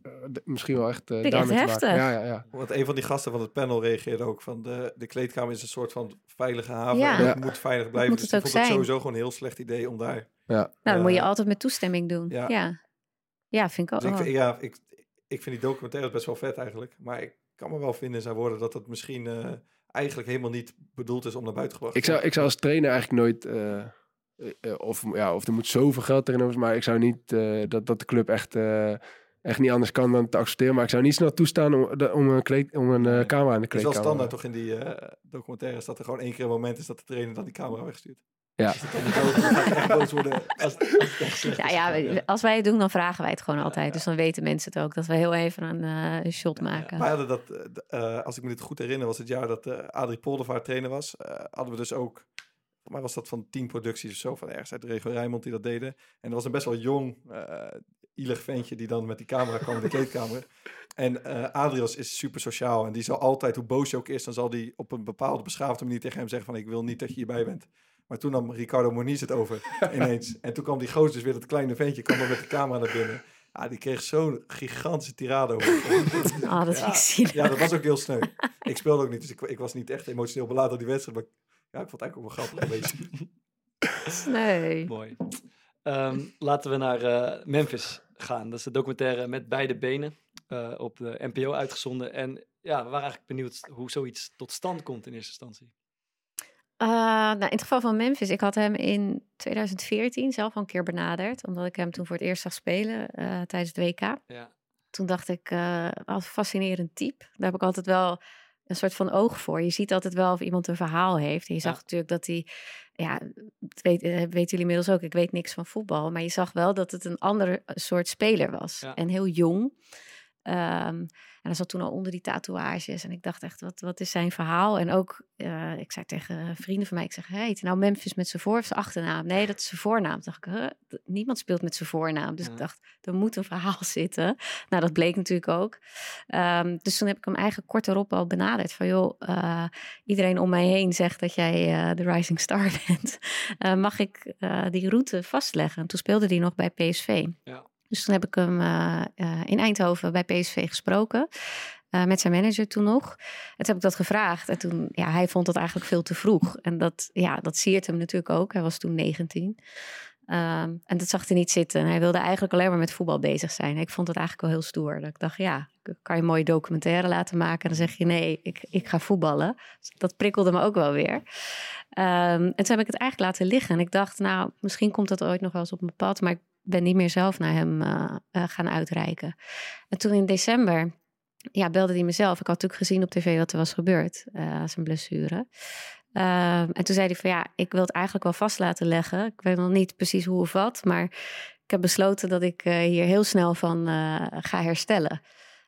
misschien wel echt uh, ik echt heftig. Ja, ja, ja. Want een van die gasten van het panel reageerde ook van de, de kleedkamer is een soort van veilige haven. Ja. En Ja. het moet veilig blijven. moet dus het ik vond het sowieso gewoon een heel slecht idee om daar... ja. Nou, dan moet je altijd met toestemming doen. ja. Ja. Ja, vind ik ook. Dus ik, wel. vind- ja, ik, ik vind die documentaire best wel vet eigenlijk. Maar ik kan me wel vinden in zijn woorden dat het misschien eh, eigenlijk helemaal niet bedoeld is om naar buiten gebracht Ik, te zou, ik zou als trainer eigenlijk nooit... eh, eh, eh, of, ja, of er moet zoveel geld tegenover maar ik zou niet dat, dat de club echt, echt niet anders kan dan te accepteren. Maar ik zou niet snel toestaan om, de- om een, kleed, om een camera in de Het is wel kleedkamer. standaard toch in die documentaires dat er gewoon één keer een moment is dat de trainer dan die camera wegstuurt. Ja. Ja, als wij het doen, dan vragen wij het gewoon altijd. ja. Dus dan weten mensen het ook. Dat we heel even een eh, een shot maken. Wij hadden dat, eh, eh, als ik me dit goed herinner, was het jaar dat eh Adrie Poldervaart trainer was. eh, hadden we dus ook, mij was dat van tien producties of zo, van ergens uit de regio Rijnmond die dat deden. En er was een best wel jong, eh ielig ventje die dan met die camera kwam in de kleedkamer. <laughs> En eh Adrias is super sociaal en die zal altijd, hoe boos je ook is, dan zal die op een bepaalde beschaafde manier tegen hem zeggen van ik wil niet dat je hierbij bent. Maar toen nam Ricardo Moniz het over <laughs> ineens. En toen kwam die gozer dus weer, dat kleine ventje, kwam dan met de camera naar binnen. Ja, die kreeg zo'n gigantische tirade over. Oh, dat Ja. ik zielig. Ja, dat was ook heel sneu. Ik speelde ook niet, dus ik, ik was niet echt emotioneel beladen door die wedstrijd. Maar ja, ik vond het eigenlijk ook wel grappig. Een beetje. Nee. Mooi. Ehm, laten we naar eh, Memphis gaan. Dat is de documentaire met beide benen eh, op de NPO uitgezonden. En ja, we waren eigenlijk benieuwd hoe zoiets tot stand komt in eerste instantie. Eh, nou, in het geval van Memphis, ik had hem in 2014 zelf al een keer benaderd. Omdat ik hem toen voor het eerst zag spelen eh, tijdens het WK. Ja. Toen dacht ik, wat een fascinerend type. Daar heb ik altijd wel een soort van oog voor. Je ziet altijd wel of iemand een verhaal heeft. En je zag Ja. natuurlijk dat hij, ja, dat weet, weten jullie inmiddels ook, ik weet niks van voetbal. Maar je zag wel dat het een andere soort speler was. Ja. En heel jong. Ehm, en hij zat toen al onder die tatoeages. En ik dacht echt, wat, wat is zijn verhaal? En ook, eh, ik zei tegen vrienden van mij, ik zeg, heet nou Memphis met zijn voor- of zijn achternaam? Nee, dat is zijn voornaam. Toen dacht ik, huh? Niemand speelt met zijn voornaam. Dus Ja. ik dacht, er moet een verhaal <laughs> zitten. Nou, dat bleek natuurlijk ook. Ehm, dus toen heb ik hem eigenlijk kort erop al benaderd. Van joh, eh, iedereen om mij heen zegt dat jij eh, de rising star <laughs> bent. Mag ik die route vastleggen? En toen speelde hij nog bij PSV. Ja. Dus toen heb ik hem eh, eh, in Eindhoven bij PSV gesproken. eh, met zijn manager toen nog. En toen heb ik dat gevraagd. En toen, ja, hij vond dat eigenlijk veel te vroeg. En dat, ja, dat siert hem natuurlijk ook. Hij was toen 19. Ehm, en dat zag hij niet zitten. En hij wilde eigenlijk alleen maar met voetbal bezig zijn. Ik vond het eigenlijk wel heel stoer. Dat ik dacht, ja, kan je mooie documentaire laten maken? En dan zeg je, nee, ik, ik ga voetballen. Dat prikkelde me ook wel weer. Ehm, en toen heb ik het eigenlijk laten liggen. En ik dacht, nou, misschien komt dat ooit nog wel eens op mijn pad. Maar ik ben niet meer zelf naar hem eh, eh, gaan uitreiken. En toen in december ja, belde hij mezelf. Ik had natuurlijk gezien op tv wat er was gebeurd, uh, zijn blessure. Ehm, en toen zei hij van ja, ik wil het eigenlijk wel vast laten leggen. Ik weet nog niet precies hoe of wat, maar ik heb besloten dat ik eh, hier heel snel van eh, ga herstellen.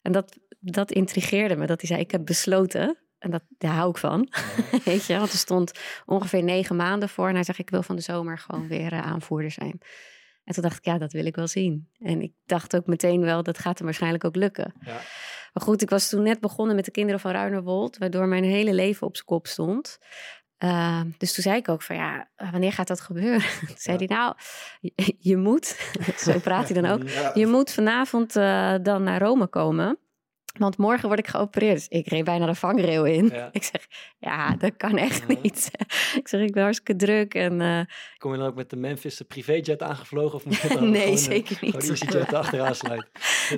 En dat, dat intrigeerde me, dat hij zei ik heb besloten. En dat, daar hou ik van. <laughs> Weet je, want er stond ongeveer negen maanden voor. En hij zegt, ik wil van de zomer gewoon weer aanvoerder zijn. En toen dacht ik, ja, dat wil ik wel zien. En ik dacht ook meteen wel, dat gaat hem waarschijnlijk ook lukken. Ja. Maar goed, ik was toen net begonnen met de kinderen van Ruinerwold, waardoor mijn hele leven op zijn kop stond. Ehm, dus toen zei ik ook van ja, wanneer gaat dat gebeuren? <laughs> Toen zei hij nou, je, moet, <laughs> zo praat hij dan ook, je moet vanavond uh, dan naar Rome komen. Want morgen word ik geopereerd. Dus ik reed bijna de vangrail in. <laughs> Ik zeg, ja, dat kan echt <laughs> niet. ik zeg, ik ben hartstikke druk. En, uh... Kom je dan ook met de Memphis de privéjet aangevlogen? Of moet je <laughs> dan nee, zeker niet. Gewoon EasyJet achteraan sluiten?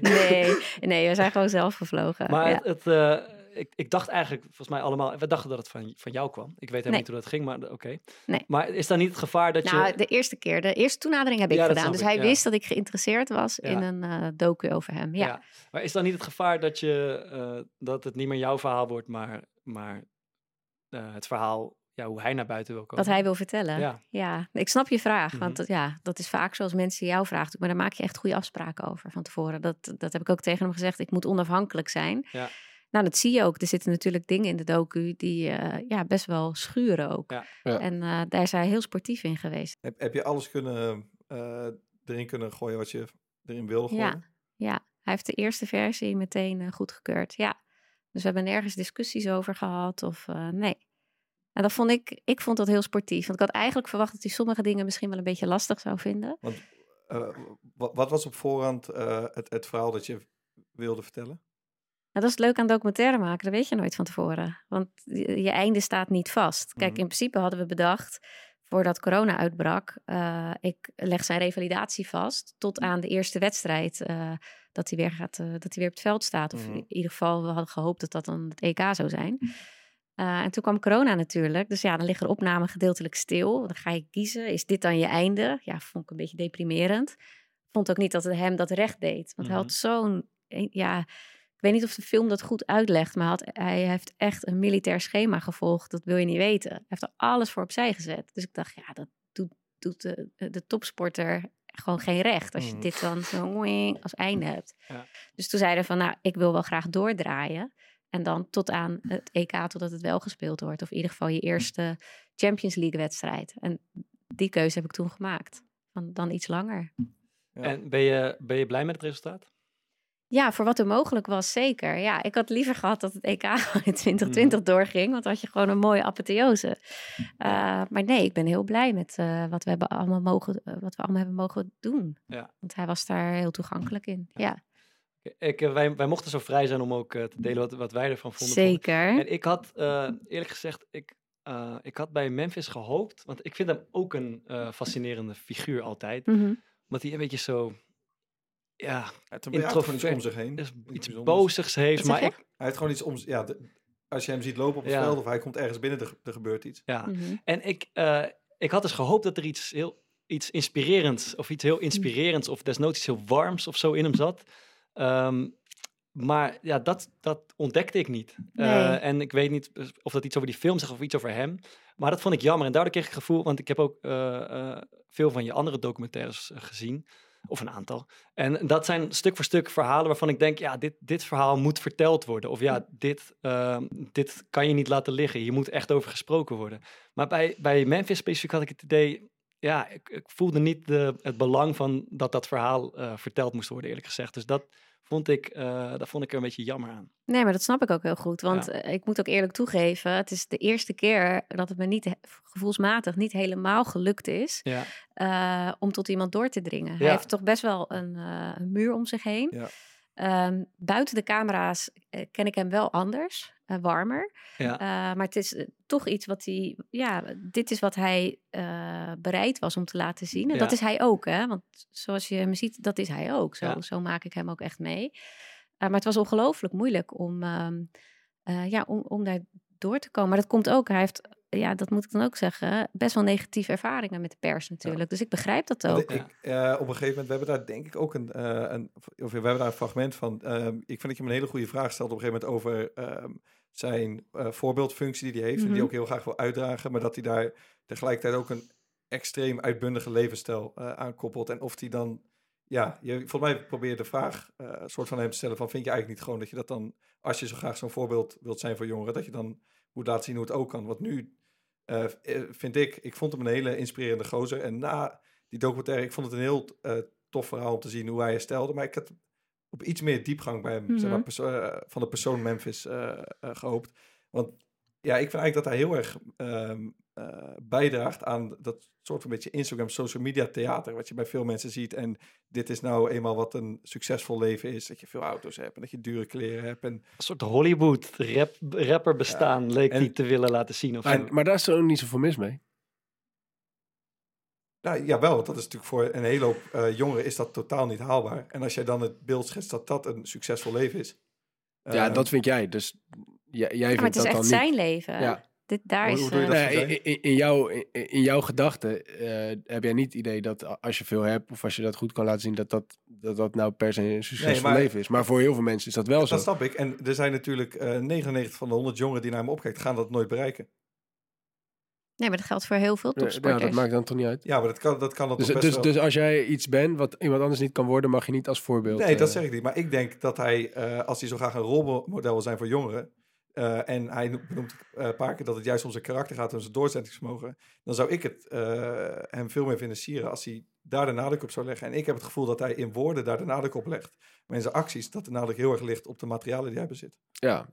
nee, nee, we zijn gewoon zelf gevlogen. Maar het... het uh, ik, ik, dacht eigenlijk, volgens mij allemaal, we dachten dat het van, van jou kwam. Ik weet helemaal niet hoe dat ging, maar oké. Nee. Maar is dan niet het gevaar dat nou, je... Nou, de eerste keer, de eerste toenadering heb ik gedaan. Dus hij wist dat ik geïnteresseerd was in een uh, docu over hem. Ja. Maar is dan niet het gevaar dat, je, uh, dat het niet meer jouw verhaal wordt, maar, maar uh, het verhaal ja, hoe hij naar buiten wil komen. Wat hij wil vertellen. Ja, ja. ik snap je vraag. Mm -hmm. Want ja, dat is vaak zoals mensen jou vragen. Maar daar maak je echt goede afspraken over van tevoren. Dat, dat heb ik ook tegen hem gezegd. Ik moet onafhankelijk zijn. Ja. Nou, dat zie je ook. Er zitten natuurlijk dingen in de docu die uh, ja, best wel schuren ook. Ja. En uh, daar is hij heel sportief in geweest. Heb, heb je alles kunnen, uh, erin kunnen gooien wat je erin wilde gooien? Ja, ja. hij heeft de eerste versie meteen goedgekeurd. Ja. Dus we hebben nergens discussies over gehad of nee. En dat vond ik, ik vond dat heel sportief. Want ik had eigenlijk verwacht dat hij sommige dingen misschien wel een beetje lastig zou vinden. Want, wat was op voorhand het, het verhaal dat je wilde vertellen? Nou, dat is leuk aan documentaire maken, dat weet je nooit van tevoren. Want je, einde staat niet vast. Kijk, mhm. in principe hadden we bedacht, voordat corona uitbrak, uh, ik leg zijn revalidatie vast tot aan de eerste wedstrijd uh, dat, hij weer gaat, uh, dat hij weer op het veld staat. Of mhm. in ieder geval, we hadden gehoopt dat dat dan het EK zou zijn. en toen kwam corona natuurlijk. Dus ja, dan liggen de opnamen gedeeltelijk stil. Dan ga je kiezen, is dit dan je einde? Ja, vond ik een beetje deprimerend. Vond ook niet dat het hem dat recht deed. Want hij had mhm. zo'n, ja weet niet of de film dat goed uitlegt, maar had, hij heeft echt een militair schema gevolgd. Dat wil je niet weten. Hij heeft er alles voor opzij gezet. Dus ik dacht, ja, dat doet, doet de, de topsporter gewoon geen recht. Als je mm. dit dan zo als einde hebt. Ja. Dus toen zeiden van, nou, ik wil wel graag doordraaien. En dan tot aan het EK, totdat het wel gespeeld wordt. Of in ieder geval je eerste Champions League wedstrijd. En die keuze heb ik toen gemaakt. Van dan iets langer. Ja. En ben je, ben je blij met het resultaat? Ja, voor wat er mogelijk was, zeker. Ja, ik had liever gehad dat het EK <laughs> in 2020 mm. doorging, want dan had je gewoon een mooie apotheose. Uh, maar nee, ik ben heel blij met uh, wat, we hebben allemaal mogen, uh, wat we allemaal hebben mogen doen. Ja. Want hij was daar heel toegankelijk in. Ja. Ik, wij, wij mochten zo vrij zijn om ook te delen wat, wat wij ervan vonden. Zeker. En ik had eerlijk gezegd, ik, ik had bij Memphis gehoopt, want ik vind hem ook een fascinerende figuur altijd. Mm -hmm. Omdat hij een beetje zo ja, introvert iets om zich heen. Dus iets bozigs heeft. Maar ik, hij heeft gewoon iets om... Ja, als je hem ziet lopen op het ja. veld of hij komt ergens binnen, er, er gebeurt iets. Ja, mm-hmm. en ik, uh, ik had dus gehoopt dat er iets heel iets inspirerends of iets heel inspirerends of desnoods iets heel warms of zo in hem zat. Um, maar ja, dat, dat ontdekte ik niet. Nee. Uh, en ik weet niet of dat iets over die film zegt of iets over hem. Maar dat vond ik jammer. En daardoor kreeg ik het gevoel, want ik heb ook uh, veel van je andere documentaires gezien. Of een aantal. En dat zijn stuk voor stuk verhalen waarvan ik denk, ja, dit, dit verhaal moet verteld worden. Of ja, dit, uh, dit kan je niet laten liggen. Hier moet echt over gesproken worden. Maar bij, bij Memphis specifiek had ik het idee, ja, ik, ik voelde niet de, het belang van dat dat verhaal uh, verteld moest worden, eerlijk gezegd. Dus dat, vond ik, uh, dat vond ik er een beetje jammer aan. Nee, maar dat snap ik ook heel goed. Want ja. Eh, ik moet ook eerlijk toegeven, het is de eerste keer dat het me niet gevoelsmatig niet helemaal gelukt is ja. uh, om tot iemand door te dringen. Ja. Hij heeft toch best wel een, een muur om zich heen. Um, buiten de camera's ken ik hem wel anders uh, warmer. Ja. Uh, maar het is toch iets wat hij, ja, dit is wat hij bereid was om te laten zien. En ja. dat is hij ook, hè? Want zoals je hem ziet, dat is hij ook. Zo, ja. zo maak ik hem ook echt mee. maar het was ongelooflijk moeilijk om, ja, om, om daar door te komen. Maar dat komt ook, hij heeft, ja, dat moet ik dan ook zeggen, best wel negatieve ervaringen met de pers natuurlijk. Dus ik begrijp dat ook. Ik, eh, op een gegeven moment, we hebben daar denk ik ook een, eh, een of we hebben daar een fragment van. Ehm, ik vind dat je me een hele goede vraag stelt op een gegeven moment over ehm, zijn eh, voorbeeldfunctie die hij heeft. En die Mhm. ook heel graag wil uitdragen, maar dat hij daar tegelijkertijd ook een extreem uitbundige levensstijl eh aankoppelt. En of hij dan, ja, je, volgens mij probeer je de vraag een soort van hem te stellen van, vind je eigenlijk niet gewoon dat je dat dan, als je zo graag zo'n voorbeeld wilt zijn voor jongeren, dat je dan moet laten zien hoe het ook kan. Want nu eh, eh, vind ik, ik vond hem een hele inspirerende gozer. En na die documentaire, ik vond het een heel tof verhaal om te zien hoe hij herstelde. Maar ik had op iets meer diepgang bij hem, zeg maar, Mhm. van de persoon Memphis eh, eh, gehoopt. Want ja, ik vind eigenlijk dat hij heel erg ehm, eh, bijdraagt aan dat soort van beetje Instagram, social media theater, wat je bij veel mensen ziet. En dit is nou eenmaal wat een succesvol leven is, dat je veel auto's hebt en dat je dure kleren hebt. En Een soort Hollywood rap, rapper bestaan leek en- hij te willen laten zien. Of. Maar, maar daar is er ook niet zoveel mis mee. Nou, jawel, want dat is natuurlijk voor een hele hoop eh, jongeren is dat totaal niet haalbaar. En als jij dan het beeld schetst dat dat een succesvol leven is. ja, eh, dat vind jij. Dus jij, jij Ja, vindt maar het is dat echt dan zijn niet. leven. Ja. Dit, daar Hoe- is, hoe doe je eh, dat? Nee, zijn? in, jouw, in, in jouw gedachten eh, heb jij niet het idee dat als je veel hebt of als je dat goed kan laten zien, dat dat, dat, dat nou per se een succesvol maar- leven is. Maar voor heel veel mensen is dat wel zo. Dat snap ik. En er zijn natuurlijk eh 99 van de 100 jongeren die naar hem opkijken, gaan dat nooit bereiken. Nee, maar dat geldt voor heel veel Ja, ja, topsporters. dat maakt dan toch niet uit. Ja, maar dat kan, dat kan dat Dus, toch best dus, wel. dus als jij iets bent wat iemand anders niet kan worden, mag je niet als voorbeeld. nee, dat zeg ik niet. Maar ik denk dat hij, eh, als hij zo graag een rolmodel wil zijn voor jongeren. Eh, en hij no- benoemt eh, een paar keer dat het juist om zijn karakter gaat en zijn doorzettingsvermogen. Dan zou ik het eh, hem veel meer vinden sieren als hij daar de nadruk op zou leggen. En ik heb het gevoel dat hij in woorden daar de nadruk op legt. Maar in zijn acties dat de nadruk heel erg ligt op de materialen die hij bezit. Ja,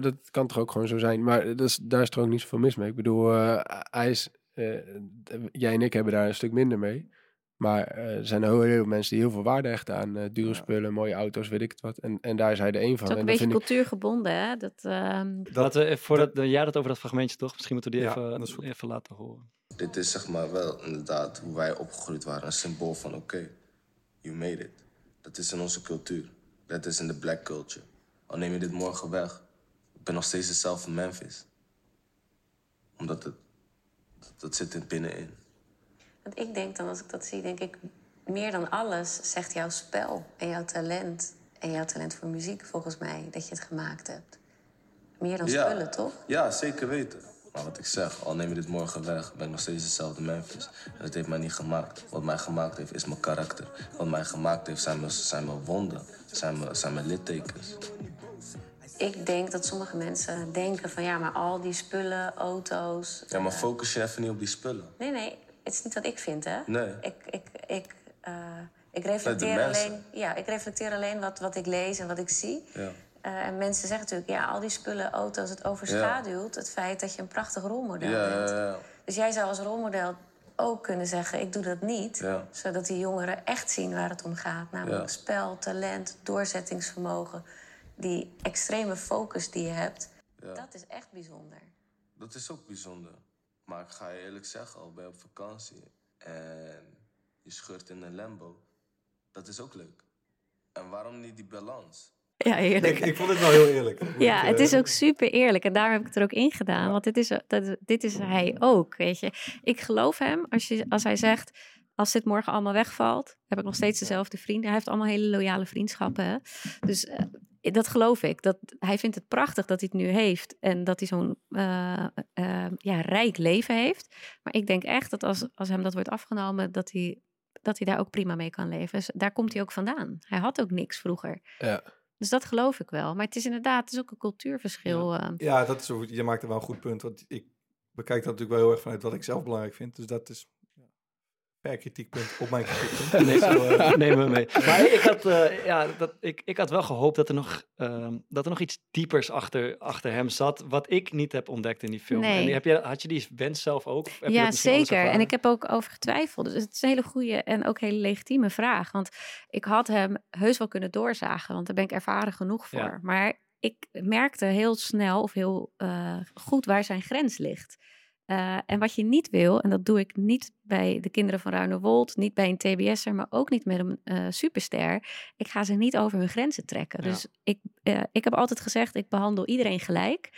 dat kan toch ook gewoon zo zijn. Maar is, daar is er ook niet zoveel mis mee. Ik bedoel, hij is, jij en ik hebben daar een stuk minder mee. Maar eh, er zijn heel, heel veel mensen die heel veel waarde hechten aan eh, dure Ja. spullen, mooie auto's, weet ik het wat. En, en daar is hij de een van. Het is ook en een dat beetje ik, cultuurgebonden, hè? Dat, ehm, Dat, Laten we, even- voordat jij dat over dat fragmentje toch? Misschien moeten we die Ja, even, dat even laten horen. Dit is zeg maar wel inderdaad hoe wij opgegroeid waren. Een symbool van oké, you made it. Dat is in onze cultuur. Dat is in de black culture. Al neem je dit morgen weg. Ik ben nog steeds hetzelfde Memphis. Omdat het, dat, dat zit er binnenin. Want ik denk dan, als ik dat zie, denk ik... meer dan alles zegt jouw spel en jouw talent... en jouw talent voor muziek, volgens mij, dat je het gemaakt hebt. Meer dan Ja. spullen, toch? Ja, zeker weten. Maar wat ik zeg, al neem je dit morgen weg, ben ik nog steeds hetzelfde Memphis. En dat heeft mij niet gemaakt. Wat mij gemaakt heeft, is mijn karakter. Wat mij gemaakt heeft, zijn mijn, zijn mijn wonden. Zijn mijn, zijn mijn littekens. Ik denk dat sommige mensen denken van... ja, maar al die spullen, auto's... Ja, maar eh, focus je even niet op die spullen. Nee, nee, het is niet wat ik vind, hè? Nee. Ik, ik, ik, eh, ik reflecteer alleen, ja, ik reflecteer alleen wat, wat ik lees en wat ik zie. Ja. Eh, en mensen zeggen natuurlijk, ja, al die spullen, auto's, het overschaduwt het feit dat je een prachtig rolmodel Ja, bent. Dus jij zou als rolmodel ook kunnen zeggen, ik doe dat niet. Zodat die jongeren echt zien waar het om gaat. Namelijk spel, talent, doorzettingsvermogen. Die extreme focus die je hebt. Ja. Dat is echt bijzonder. Dat is ook bijzonder. Maar ik ga je eerlijk zeggen, al ben je op vakantie en je scheurt in een Lambo, dat is ook leuk. En waarom niet die balans? Ja, eerlijk. ik, ik vond het wel heel eerlijk. Ja, ik, het eh, is ook super eerlijk. En daarom heb ik het er ook in gedaan. Want dit is, dat, dit is hij ook, weet je. Ik geloof hem als, je, als hij zegt... Als dit morgen allemaal wegvalt, heb ik nog steeds dezelfde vrienden. Hij heeft allemaal hele loyale vriendschappen. Hè? Dus eh, dat geloof ik. Dat, hij vindt het prachtig dat hij het nu heeft. En dat hij zo'n eh, eh, ja, rijk leven heeft. Maar ik denk echt dat als, als hem dat wordt afgenomen... Dat hij, dat hij daar ook prima mee kan leven. Dus daar komt hij ook vandaan. Hij had ook niks vroeger. ja. Dus dat geloof ik wel. Maar het is inderdaad, het is ook een cultuurverschil. eh. Ja, dat is je maakt er wel een goed punt. Want ik bekijk dat natuurlijk wel heel erg vanuit wat ik zelf belangrijk vind. Dus dat is ja, per kritiekpunt op mijn <laughs> kritiekpunt. Nee, Zo, eh, nemen we mee. Maar ik had, eh, ja, dat, ik, ik had wel gehoopt dat er nog, ehm, dat er nog iets diepers achter, achter hem zat, wat ik niet heb ontdekt in die film. Nee. En heb je, had je die wens zelf ook? Heb Ja, zeker. En ik heb ook over getwijfeld. Dus het is een hele goede en ook hele legitieme vraag. Want ik had hem heus wel kunnen doorzagen, want daar ben ik ervaren genoeg voor. Ja. Maar ik merkte heel snel of heel eh, goed waar zijn grens ligt. Eh, en wat je niet wil, en dat doe ik niet bij de kinderen van Ruinewold, niet bij een TBS'er, maar ook niet met een eh, superster. Ik ga ze niet over hun grenzen trekken. Ja. Dus ik, eh, ik heb altijd gezegd, ik behandel iedereen gelijk.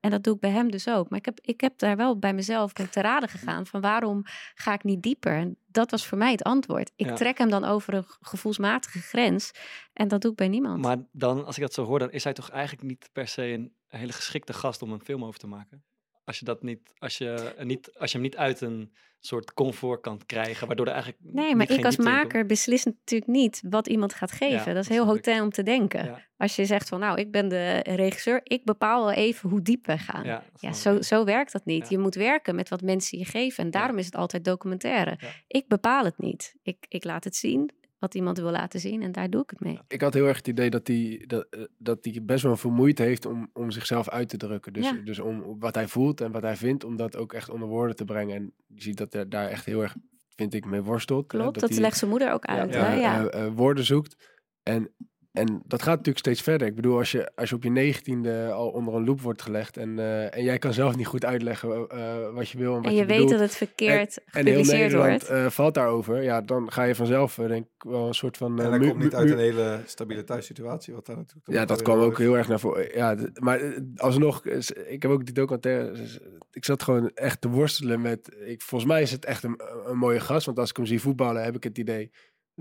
En dat doe ik bij hem dus ook. Maar ik heb, ik heb daar wel bij mezelf ben te raden gegaan van waarom ga ik niet dieper? En dat was voor mij het antwoord. Ik Ja. trek hem dan over een gevoelsmatige grens en dat doe ik bij niemand. Maar dan, als ik dat zo hoor, dan is hij toch eigenlijk niet per se een hele geschikte gast om een film over te maken? Als je, dat niet, als je, niet, als je hem niet uit een soort comfort kan krijgen, waardoor er eigenlijk Nee, maar ik als komt. beslis natuurlijk niet wat iemand gaat geven. Ja, dat is heel hotel om te denken. Ja. Als je zegt van nou, ik ben de regisseur, ik bepaal wel even hoe diep we gaan. Ja, zo, zo werkt dat niet. Je moet werken met wat mensen je geven. En daarom is het altijd documentaire. Ik bepaal het niet. Ik, ik laat het zien wat iemand wil laten zien en daar doe ik het mee. Ik had heel erg het idee dat hij dat, eh, dat hij best wel veel moeite heeft om, om zichzelf uit te drukken. Dus, Ja. dus om wat hij voelt en wat hij vindt, om dat ook echt onder woorden te brengen. En je ziet dat hij daar echt heel erg, vind ik, mee worstelt. hè, Klopt, dat, hij, legt zijn moeder ook uit. ja, hè? Ja. eh, eh, woorden zoekt. En, en dat gaat natuurlijk steeds verder. Ik bedoel, als je, als je op je negentiende al onder een loep wordt gelegd en, eh, en jij kan zelf niet goed uitleggen eh, wat je wil en wat en je, weet bedoelt, dat het verkeerd en heel gepubliceerd Nederland wordt. eh, valt daarover, ja, dan ga je vanzelf, denk ik, wel een soort van... eh, En dat komt niet uit een hele stabiele thuissituatie. Wat daar natuurlijk Ja, dat kwam ook heel erg naar voren. Ja, maar alsnog, ik heb ook die documentaire. s- Ik zat gewoon echt te worstelen met. Ik, volgens mij is het echt een, een mooie gast. Want als ik hem zie voetballen, heb ik het idee.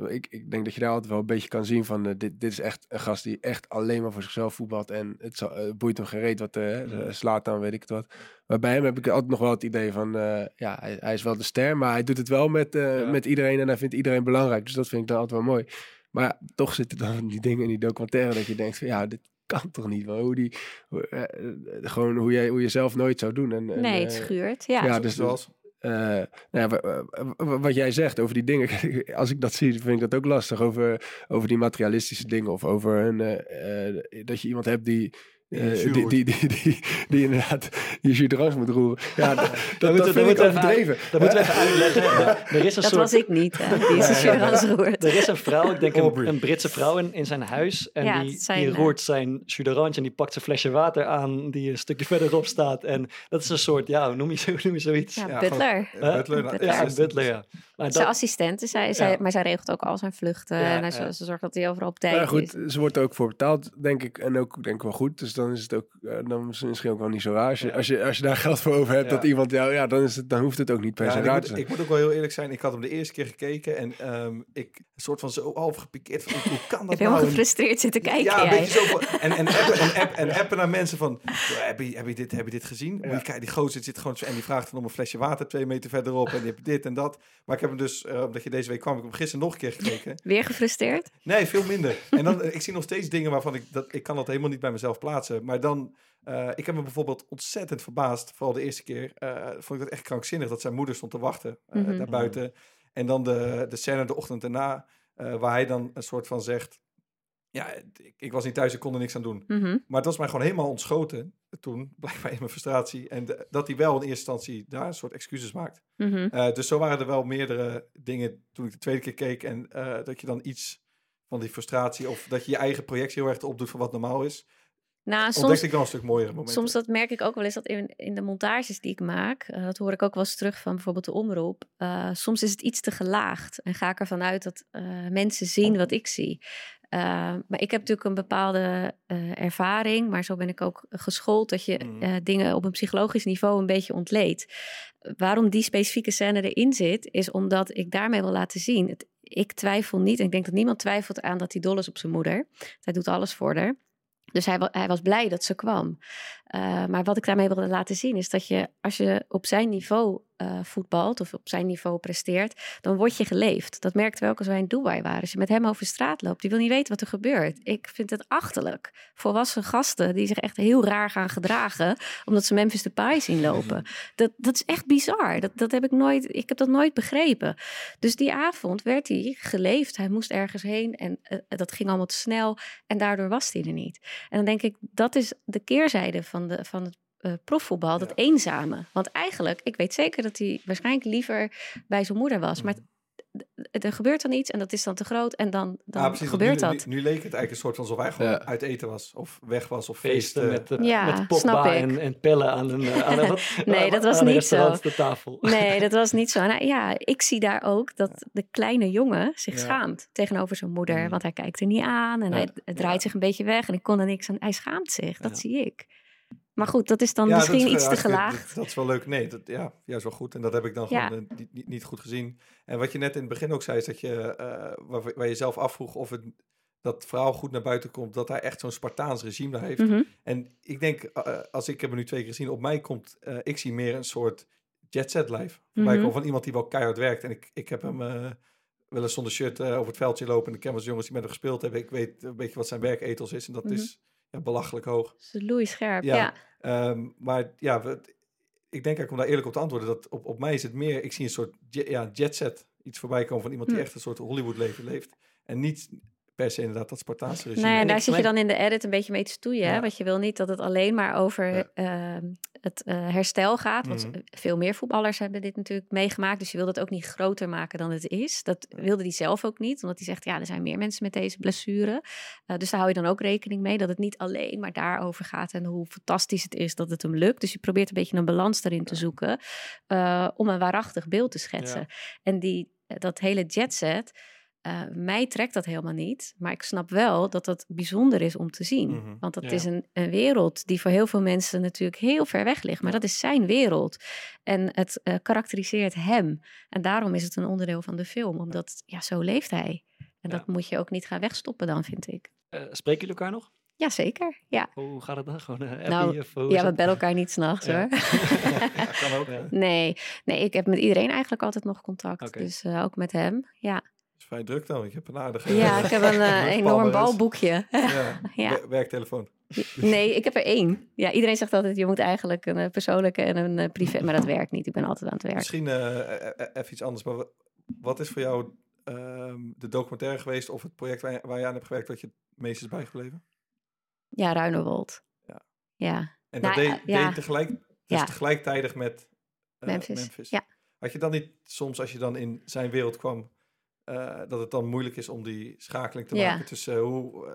Ik, ik denk dat je daar altijd wel een beetje kan zien van. eh, dit, dit is echt een gast die echt alleen maar voor zichzelf voetbalt. En het, zal- eh, boeit hem gereed wat. eh slaat dan, weet ik het wat. Maar bij hem heb ik altijd nog wel het idee van. eh, ja, hij, hij is wel de ster. Maar hij doet het wel met, eh, Ja. met iedereen. En hij vindt iedereen belangrijk. Dus dat vind ik dan altijd wel mooi. Maar ja, toch zitten dan <laughs> die dingen in die documentaire dat je denkt van ja, dit kan toch niet. Hoe die, hoe, eh, gewoon hoe je, hoe je zelf nooit zou doen. En, en, nee, het schuurt. Ja, ja, Dus dus eh, nou ja, wa- wa- wa- wat jij zegt over die dingen, <laughs> als ik dat zie, vind ik dat ook lastig. Over, over die materialistische dingen of over een, eh, eh, dat je iemand hebt die. Eh, jus die, die, die, die, die inderdaad je jus moet roeren. Ja, <laughs> dat, dat, vind ik moeten we even overdreven. Dat moeten we even uitleggen. <laughs> Er is een dat soort was ik niet. Hè? Die is een Gerard's roert. Er is een vrouw, ik denk een, Britse vrouw in, in zijn huis. En Ja, die, die eh, roert zijn jus en die pakt zijn flesje water aan die een stukje <laughs> verderop staat. En dat is een soort, ja, hoe noem je, noem je zoiets? Ja, Ja, Butler. Butler, Butler. Ja, butler, ja. Maar Zijn dat, assistent, dus zij, zij, Ja. maar zij regelt ook al zijn vluchten. Ja, en ze zorgt dat hij overal op tijd Maar goed, is. ze wordt er ook voor betaald, denk ik. En ook denk ik wel goed. Dus dan is het ook eh, dan is het misschien ook wel niet zo raar. Als je, Ja. als je, als je daar geld voor over hebt, Ja. dat iemand jou, ja, dan, is het, dan hoeft het ook niet per Ja, se ik, raar te moet, zijn. ik moet ook wel heel eerlijk zijn. Ik had hem de eerste keer gekeken en ehm, ik een soort van zo half gepikeerd. Van, hoe kan Ik dat helemaal nou? Gefrustreerd zitten kijken. ja, een jij. beetje zo. van- En, en, appen, en, app, en <laughs> appen naar mensen van, "Yo, heb je, heb je, dit, heb je dit gezien? Je kijken, die gozer zit gewoon zo- en die vraagt dan om een flesje water twee meter verderop en die hebt dit en dat. Maar ik heb hem dus, eh, omdat je deze week kwam, ik heb hem gisteren nog een keer gekeken. Weer gefrustreerd? Nee, veel minder. En dan, eh, ik zie nog steeds dingen waarvan ik, dat, ik kan dat helemaal niet bij mezelf plaatsen. Maar dan, eh, ik heb me bijvoorbeeld ontzettend verbaasd, vooral de eerste keer, eh, vond ik dat echt krankzinnig dat zijn moeder stond te wachten eh, Mhm. daar buiten. En dan de, de scène de ochtend daarna, waar hij dan een soort van zegt, ja, ik, ik was niet thuis, ik kon er niks aan doen. Mhm. Maar het was mij gewoon helemaal ontschoten toen, <laughs> blijkbaar in mijn frustratie. En de- dat hij wel in eerste instantie daar een soort excuses maakt. Mhm. Dus zo waren er wel meerdere dingen toen ik de tweede keer keek. En dat je dan iets van die frustratie of dat je je eigen projectie heel erg opdoet van wat normaal is. Nou, soms, ik wel een stuk mooiere momenten. soms dat merk ik ook wel eens dat in, in de montages die ik maak, eh, dat hoor ik ook wel eens terug van bijvoorbeeld de omroep. eh, soms is het iets te gelaagd en ga ik ervan uit dat eh, mensen zien wat ik zie. Maar ik heb natuurlijk een bepaalde ervaring, maar zo ben ik ook geschoold dat je Mhm. dingen op een psychologisch niveau een beetje ontleedt. Waarom die specifieke scène erin zit, is omdat ik daarmee wil laten zien. Het, ik twijfel niet, en ik denk dat niemand twijfelt aan dat hij dol is op zijn moeder. Hij doet alles voor haar. Dus hij, hij was blij dat ze kwam. Eh, maar wat ik daarmee wilde laten zien is dat je, als je op zijn niveau eh, voetbalt of op zijn niveau presteert, dan word je geleefd. Dat merkten we ook als wij in Dubai waren. Als je met hem over straat loopt, die wil niet weten wat er gebeurt. Ik vind het achterlijk. Volwassen gasten die zich echt heel raar gaan gedragen, omdat ze Memphis Depay zien lopen. Dat, dat is echt bizar. Dat, dat heb ik nooit, ik heb dat nooit begrepen. Dus die avond werd hij geleefd. Hij moest ergens heen en eh, dat ging allemaal te snel. En daardoor was hij er niet. En dan denk ik, dat is de keerzijde van, de, van het eh, profvoetbal, dat eenzame. Want eigenlijk, ik weet zeker dat hij waarschijnlijk liever bij zijn moeder was. Maar er gebeurt dan iets en dat is dan te groot en dan, dan Ja, precies, gebeurt nu, dat. Nu, nu leek het eigenlijk een soort van alsof hij gewoon Ja. uit eten was. Of weg was. Of feesten feesten. met, Ja, met snap Pogba ik. en, en Pelle aan een, aan een, <laughs> wat- Nee, dat was niet zo. restaurant de tafel. Nee, dat was niet zo. <laughs> Nou, ja, ik zie daar ook dat de kleine jongen zich Ja. schaamt tegenover zijn moeder. Mm. Want hij kijkt er niet aan en Ja. hij, draait zich een beetje weg. En ik kon er niks aan. Hij schaamt zich, dat Ja. zie ik. Maar goed, dat is dan Ja, misschien is, iets te gelaagd. Dat, dat is wel leuk. Nee, dat, ja, juist wel goed. En dat heb ik dan Ja. gewoon eh, niet, niet, goed gezien. En wat je net in het begin ook zei, is dat je, eh, waar, waar je zelf afvroeg of het, dat verhaal goed naar buiten komt, dat hij echt zo'n Spartaans regime daar heeft. Mhm. En ik denk, eh, als ik heb hem nu twee keer gezien, op mij komt, ik zie meer een soort jet set life. Komen van iemand die wel keihard werkt. En ik, ik heb hem wel eens zonder shirt over het veldje lopen. En ik ken wat jongens die met hem gespeeld hebben. Ik weet een beetje wat zijn werkethos is. En dat Mhm. is ja, belachelijk hoog. Dus Louis Scherp, Ja. ja. Ehm, maar ja, we, ik denk eigenlijk om daar eerlijk op te antwoorden, dat op, op mij is het meer, ik zie een soort ja, jet set iets voorbij komen van iemand die Hm. echt een soort Hollywood leven leeft. En niet per se inderdaad dat Spartaanse regime. Nee, en daar zit je dan in de edit een beetje mee te stoeien. Hè? Want je wil niet dat het alleen maar over Ja. ehm, het eh, herstel gaat. Want Mhm. veel meer voetballers hebben dit natuurlijk meegemaakt. Dus je wil het ook niet groter maken dan het is. Dat wilde hij zelf ook niet. Omdat hij zegt, ja, er zijn meer mensen met deze blessure. Eh, dus daar hou je dan ook rekening mee. Dat het niet alleen maar daarover gaat. En hoe fantastisch het is dat het hem lukt. Dus je probeert een beetje een balans erin te zoeken. eh, om een waarachtig beeld te schetsen. En die, dat hele jetset... eh, mij trekt dat helemaal niet. Maar ik snap wel dat dat bijzonder is om te zien. Mhm. Want dat Ja. is een, een wereld die voor heel veel mensen natuurlijk heel ver weg ligt. Maar dat is zijn wereld. En het eh, karakteriseert hem. En daarom is het een onderdeel van de film. Omdat, ja, zo leeft hij. En Ja. dat moet je ook niet gaan wegstoppen dan, vind ik. Eh, spreken jullie elkaar nog? Jazeker, ja. Hoe gaat het dan? Gewoon appie Nou, of Ja, we bellen elkaar niet s'nachts Ja. hoor. <laughs> kan ook. <laughs> Ja. Nee, nee, ik heb met iedereen eigenlijk altijd nog contact. Dus ook met hem, ja. Het is vrij druk dan, want je hebt een aardige... Ja, ik heb een <laughs> eh, enorm balboekje. Ja, <laughs> Ja. wer- werktelefoon. Nee, ik heb er één. Ja, iedereen zegt altijd, je moet eigenlijk een eh, persoonlijke en een eh, privé. Maar dat werkt niet. Ik ben altijd aan het werk. Misschien eh, eh, eh, even iets anders, maar wa- wat is voor jou ehm, de documentaire geweest of het project waar je, waar je aan hebt gewerkt wat je het meest is bijgebleven? Ja, Ruinerwold. Ja. Ja. En Nou, dat deed, eh, ja. deed tegelijk, dus Ja. tegelijkertijd met eh, Memphis. Ja. Had je dan niet soms, als je dan in zijn wereld kwam, eh, dat het dan moeilijk is om die schakeling te Ja. maken tussen eh, hoe eh,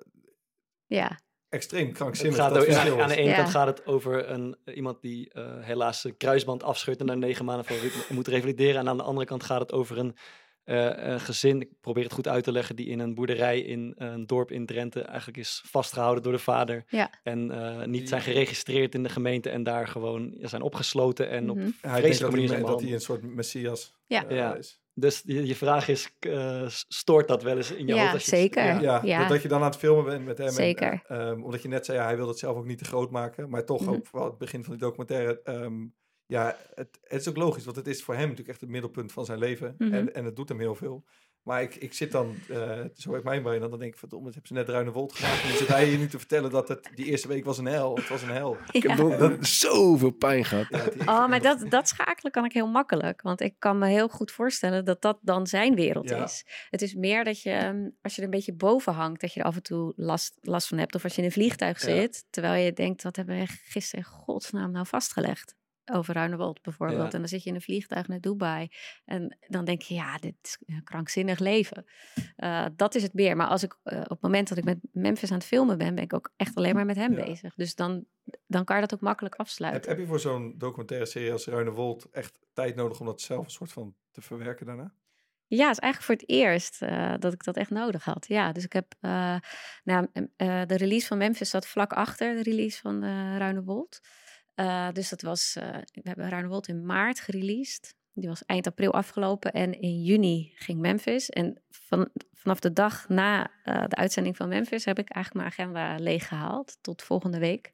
ja. extreem Het krankzinnig gaat dat ja, verschil aan de ene Ja. kant gaat het over een, iemand die eh, helaas zijn kruisband afscheurt en na negen maanden voor moet revalideren. En aan de andere kant gaat het over een, eh, een gezin, ik probeer het goed uit te leggen, die in een boerderij in een dorp in Drenthe eigenlijk is vastgehouden door de vader. Ja. En eh, niet zijn geregistreerd in de gemeente en daar gewoon zijn opgesloten en op Mhm. Hij denkt vreselijke dat manier hij, zijn dat hij behandeld. een soort messias Ja. Ja. is. Dus je, je vraag is, eh, stoort dat wel eens in je Ja, hoofd? als je zeker. ja. Ja, Ja. Dat, dat je dan aan het filmen bent met hem. Zeker. eh, ehm, omdat je net zei, ja, hij wil het zelf ook niet te groot maken. Maar toch Mhm. ook wel het begin van die documentaire. ehm, ja, het, het is ook logisch, want het is voor hem natuurlijk echt het middelpunt van zijn leven. Mhm. en, en het doet hem heel veel. Maar ik, ik zit dan, eh zo heb mijn brein, dan denk ik, verdomme, dat hebben ze net Ruine Wold gemaakt. En dan zit hij hier nu te vertellen dat het, die eerste week was een hel. Het was een hel. Ik heb dat, zoveel pijn gehad. Ja, Oh, maar dat, dat schakelen kan ik heel makkelijk. Want ik kan me heel goed voorstellen dat dat dan zijn wereld Ja. is. Het is meer dat je, ehm, als je er een beetje boven hangt, dat je er af en toe last, last van hebt. Of als je in een vliegtuig Ja. zit, terwijl je denkt, wat hebben we gisteren in godsnaam nou vastgelegd? Over Ruinewold bijvoorbeeld. Ja. En dan zit je in een vliegtuig naar Dubai. En dan denk je, ja, dit is een krankzinnig leven. Eh, dat is het meer. Maar als ik eh, op het moment dat ik met Memphis aan het filmen ben, ben ik ook echt alleen maar met hem Ja. bezig. Dus dan, dan kan je dat ook makkelijk afsluiten. heb je voor zo'n documentaire serie als Ruine Wold echt tijd nodig om dat zelf een soort van te verwerken daarna? Ja, het is eigenlijk voor het eerst eh, dat ik dat echt nodig had. Ja, dus ik heb nou, de release van Memphis zat vlak achter de release van Ruinewold. Uh, dus dat was, uh, we hebben Ruinewold in maart gereleased. Die was eind april afgelopen en in juni ging Memphis. En van, vanaf de dag na uh, de uitzending van Memphis heb ik eigenlijk mijn agenda leeggehaald tot volgende week.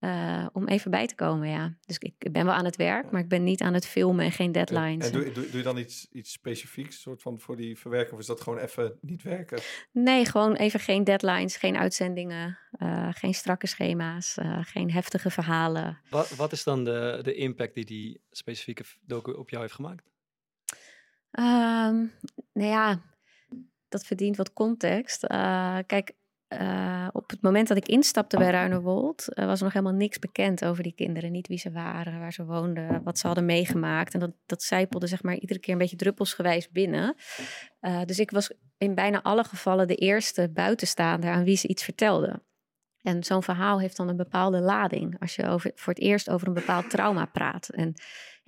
Uh, om even bij te komen, ja. Dus ik, ben wel aan het werk, maar ik ben niet aan het filmen en geen deadlines. En, en doe, doe, doe, je dan iets, iets specifieks soort van voor die verwerking? Of is dat gewoon even niet werken? Nee, gewoon even geen deadlines, geen uitzendingen, uh, geen strakke schema's, uh, geen heftige verhalen. Wat, wat is dan de, de impact die die specifieke docu op jou heeft gemaakt? Um, nou ja, dat verdient wat context. Uh, kijk, uh, op het moment dat ik instapte bij Ruinerwold, uh, was er nog helemaal niks bekend over die kinderen. Niet wie ze waren, waar ze woonden, wat ze hadden meegemaakt. En dat, dat zijpelde zeg maar iedere keer een beetje druppelsgewijs binnen. Uh, dus ik was in bijna alle gevallen de eerste buitenstaander aan wie ze iets vertelde. En zo'n verhaal heeft dan een bepaalde lading als je voor het eerst over een bepaald trauma praat. En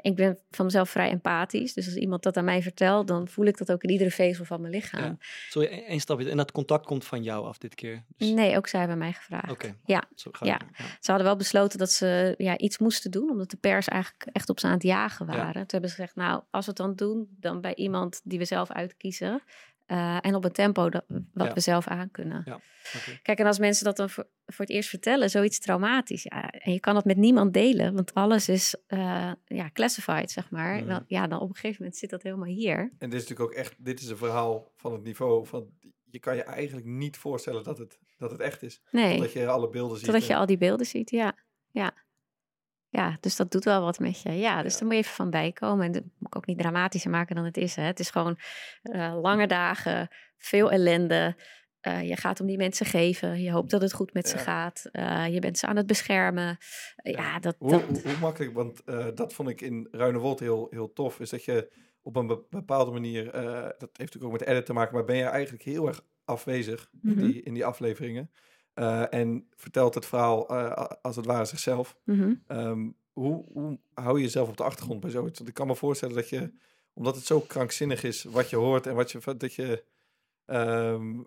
ik ben van mezelf vrij empathisch. Dus als iemand dat aan mij vertelt, dan voel ik dat ook in iedere vezel van mijn lichaam. Ja. Sorry, één één stapje. En dat contact komt van jou af dit keer? Dus- Nee, ook zij hebben mij gevraagd. Oké. Ja, Zo ja. ja. Ze hadden wel besloten dat ze ja, iets moesten doen, omdat de pers eigenlijk echt op ze aan het jagen Ja. waren. Toen hebben ze gezegd, nou, als we het dan doen, dan bij iemand die we zelf uitkiezen. Eh, en op een tempo dat, wat Ja. we zelf aankunnen. Ja, oké. Kijk, en als mensen dat dan voor, voor het eerst vertellen, zoiets traumatisch. Ja, en je kan dat met niemand delen, want alles is eh, ja, classified, zeg maar. Mhm. Dan, ja, dan op een gegeven moment zit dat helemaal hier. En dit is natuurlijk ook echt, dit is een verhaal van het niveau van, je kan je eigenlijk niet voorstellen dat het, dat het echt is. Nee, Dat je alle beelden ziet. totdat je al die beelden ziet, ja. Ja, ja dus dat doet wel wat met je. Ja, dus Ja. daar moet je even van bijkomen. En dat moet ik ook niet dramatischer maken dan het is. Hè. Het is gewoon eh, lange dagen, veel ellende. Eh, je gaat om die mensen geven. Je hoopt dat het goed met ze gaat. Eh, je bent ze aan het beschermen. Ja, dat, Hoe, dat, hoe, hoe makkelijk, want dat vond ik in Ruinewold heel, heel tof, is dat je op een be- bepaalde manier, dat heeft natuurlijk ook met edit te maken, maar ben je eigenlijk heel erg afwezig Mhm. in, die, in die afleveringen. Eh, en vertelt het verhaal eh, als het ware zichzelf. Mhm. Ehm, hoe, hoe hou je jezelf op de achtergrond bij zoiets? Want ik kan me voorstellen dat je, omdat het zo krankzinnig is wat je hoort en wat je, dat je, ehm,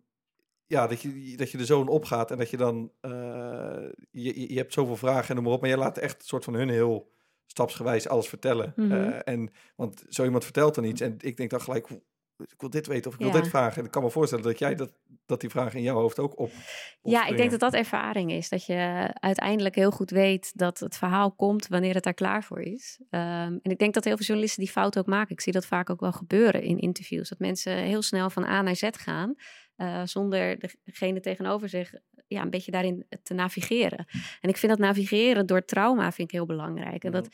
ja, dat je, dat je er zo in opgaat en dat je dan, eh, je, je- hebt zoveel vragen en noem maar op, maar je laat echt een soort van hun heel stapsgewijs alles vertellen. Eh, en, want zo iemand vertelt dan iets en ik denk dan gelijk, "Oeh, ik wil dit weten of ik wil dit vragen. En ik kan me voorstellen dat jij dat, dat die vragen in jouw hoofd ook op. Ja, ik denk dat dat ervaring is. Dat je uiteindelijk heel goed weet dat het verhaal komt wanneer het daar klaar voor is. Ehm, en ik denk dat heel veel journalisten die fout ook maken. Ik zie dat vaak ook wel gebeuren in interviews. Dat mensen heel snel van A naar Z gaan. eh, zonder degene tegenover zich ja, een beetje daarin te navigeren. En ik vind dat navigeren door trauma vind ik heel belangrijk. En dat,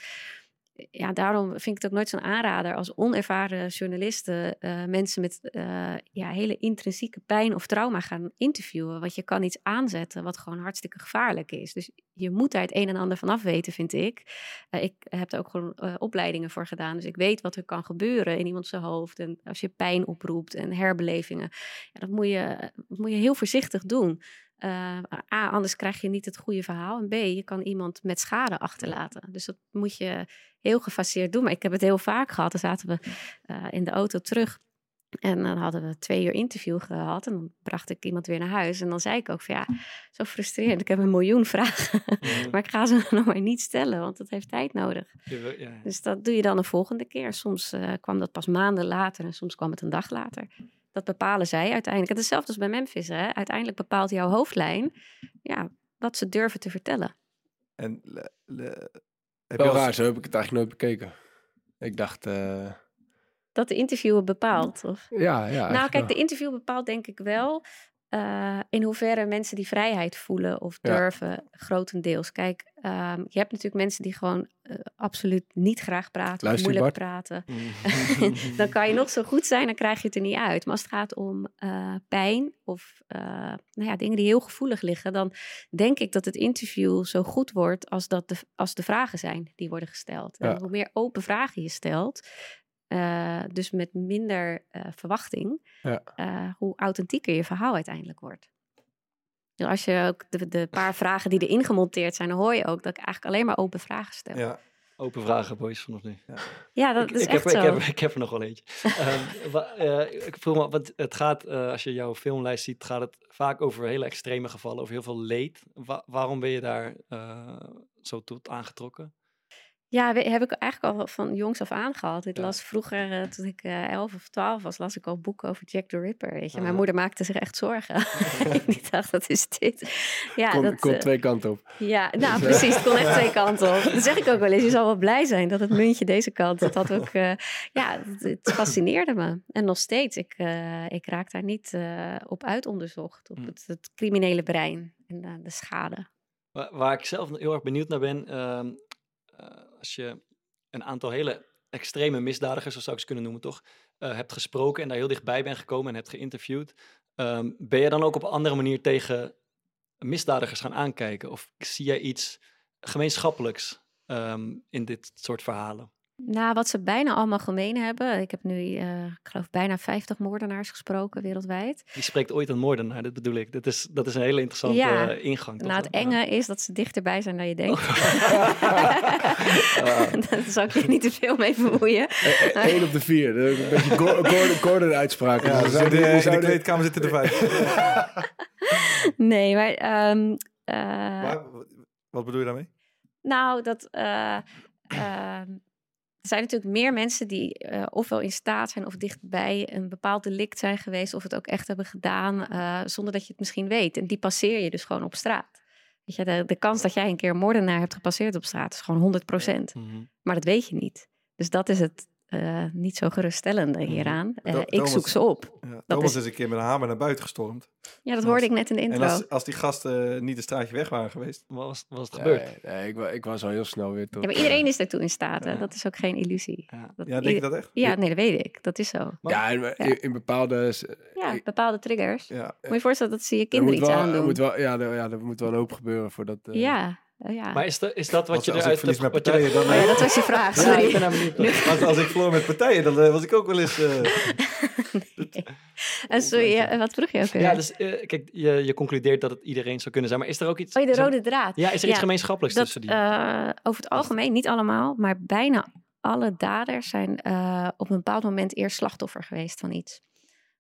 ja, daarom vind ik het ook nooit zo'n aanrader als onervaren journalisten eh, mensen met eh, ja, hele intrinsieke pijn of trauma gaan interviewen. Want je kan iets aanzetten wat gewoon hartstikke gevaarlijk is. Dus je moet daar het een en ander van af weten, vind ik. Eh, ik heb er ook gewoon opleidingen voor gedaan. Dus ik weet wat er kan gebeuren in iemand zijn hoofd. En als je pijn oproept en herbelevingen. Ja, dat, moet je, dat moet je heel voorzichtig doen. Eh, A, anders krijg je niet het goede verhaal. En B, je kan iemand met schade achterlaten. Dus dat moet je heel gefaseerd doen. Maar ik heb het heel vaak gehad. Dan zaten we eh, in de auto terug. En dan hadden we twee uur interview gehad. En dan bracht ik iemand weer naar huis. En dan zei ik ook van ja, zo frustrerend. Ik heb een miljoen <laughs> vragen. Maar ik ga ze <laughs> nog maar niet stellen, want het heeft tijd nodig. Ja. Dus dat doe je dan een volgende keer. Soms eh, kwam dat pas maanden later en soms kwam het een dag later. Dat bepalen zij uiteindelijk. Het is hetzelfde als bij Memphis. Hè? Uiteindelijk bepaalt jouw hoofdlijn ja, wat ze durven te vertellen. En le- le- heb Wel je als- raar, zo heb ik het eigenlijk nooit bekeken. Ik dacht, eh, Dat de interviewer bepaalt. Of? ja, ja. Nou, kijk, de interview bepaalt denk ik wel eh, in hoeverre mensen die vrijheid voelen of Ja. durven, grotendeels. Kijk, ehm, je hebt natuurlijk mensen die gewoon eh, absoluut niet graag praten, Luister, moeilijk Bart. praten. Mhm. <laughs> dan kan je nog zo goed zijn, dan krijg je het er niet uit. Maar als het gaat om eh, pijn of nou ja, dingen die heel gevoelig liggen, dan denk ik dat het interview zo goed wordt als, dat de, als de vragen zijn die worden gesteld. En hoe meer open vragen je stelt, eh, dus met minder eh, verwachting, Ja. eh, hoe authentieker je verhaal uiteindelijk wordt. Dus als je ook de, de paar <laughs> vragen die erin gemonteerd zijn, dan hoor je ook dat ik eigenlijk alleen maar open vragen stel. Ja, Ja, Open vragen, boys, vanaf nu. dat ik, is ik, echt heb, zo. ik, heb, ik heb er nog wel eentje. <laughs> Ehm, wa- eh, ik vroeg me, want het gaat, als je jouw filmlijst ziet, gaat het vaak over hele extreme gevallen, over heel veel leed. Wa- waarom ben je daar zo tot aangetrokken? Ja, heb ik eigenlijk al van jongs af aan gehad. Ik Ja. las vroeger, eh, toen ik eh, elf of twaalf was, las ik al boeken over Jack the Ripper. Weet je. Mijn Aha. moeder maakte zich echt zorgen. <laughs> <laughs> ik dacht, wat is dit? Ja, Kon, dat, kon eh, twee kanten op. ja, <laughs> nou precies, het kon echt twee kanten op. Dat zeg ik ook wel eens. Je zal wel blij zijn dat het muntje deze kant, dat had ook, eh, ja, het, het fascineerde me. En nog steeds, ik, eh, ik raak daar niet eh, op uit onderzocht, op Mm. het, het criminele brein en de schade. Waar, waar ik zelf heel erg benieuwd naar ben, ehm, eh, als je een aantal hele extreme misdadigers, zo zou ik ze kunnen noemen, toch, eh, hebt gesproken en daar heel dichtbij bent gekomen en hebt geïnterviewd, ehm, ben je dan ook op een andere manier tegen misdadigers gaan aankijken? Of zie jij iets gemeenschappelijks ehm, in dit soort verhalen? Nou, wat ze bijna allemaal gemeen hebben. Ik heb nu, eh, ik geloof, bijna 50 moordenaars gesproken wereldwijd. Die spreekt ooit een moordenaar, dat bedoel ik. Dat is, dat is een hele interessante Ja. eh, ingang. toch? Nou, het Ja. enge is dat ze dichterbij zijn dan je denkt. <laughs> Ah. Daar zal ik je niet te veel mee vermoeien. Eén op de vier. Een beetje Gor- <laughs> Gordon, Gordon uitspraken. Ja, Dus dus we in, de, zouden- in kleedkamer zitten er vijf. <laughs> Nee, maar... ehm, eh, Maar, wat bedoel je daarmee? Nou, dat. eh, ehm, er zijn natuurlijk meer mensen die eh, ofwel in staat zijn of dichtbij een bepaald delict zijn geweest, of het ook echt hebben gedaan, eh, zonder dat je het misschien weet. En die passeer je dus gewoon op straat. Weet je, de, de kans dat jij een keer een moordenaar hebt gepasseerd op straat is gewoon 100%. Mhm. Maar dat weet je niet. Dus dat is het eh, niet zo geruststellende hieraan. Eh, Do- ik Thomas- zoek ze op. Ja, Dat Thomas is- is... een keer met een hamer naar buiten gestormd. Ja, dat hoorde ik net in de En intro. als, als die gasten niet een straatje weg waren geweest. Wat was, wat was het gebeurd? Nee, nee, ik, wa- ik was al heel snel weer tot... Ja, maar iedereen is daartoe in staat. Hè? Dat is ook geen illusie. Ja. Dat Ja, denk je dat echt? Ja, nee, dat weet ik. Dat is zo. Ja, in, in- bepaalde... Ja, bepaalde triggers. Ja. Moet je voorstellen dat ze je er kinderen iets wel, aandoen. moet wel, ja, er, ja, er moet wel een hoop gebeuren voordat... eh, Ja, eh, ja. Maar is, dat is dat wat Als- je als ik eruit verlies met wat je- partijen, dan, Oh ja, dat was je vraag, Ja, sorry. ik. <laughs> Als, als ik verloor met partijen, dan eh, was ik ook wel eens... eh, Nee. En sorry, eh, wat vroeg je ook weer? Ja, dus eh, kijk, je, je concludeert dat het iedereen zou kunnen zijn. Maar is er ook iets... oh, de is er- rode draad. Ja, is er iets Ja, gemeenschappelijks Dat, tussen die? eh, over het algemeen, niet allemaal, maar bijna alle daders zijn eh, op een bepaald moment eerst slachtoffer geweest van iets.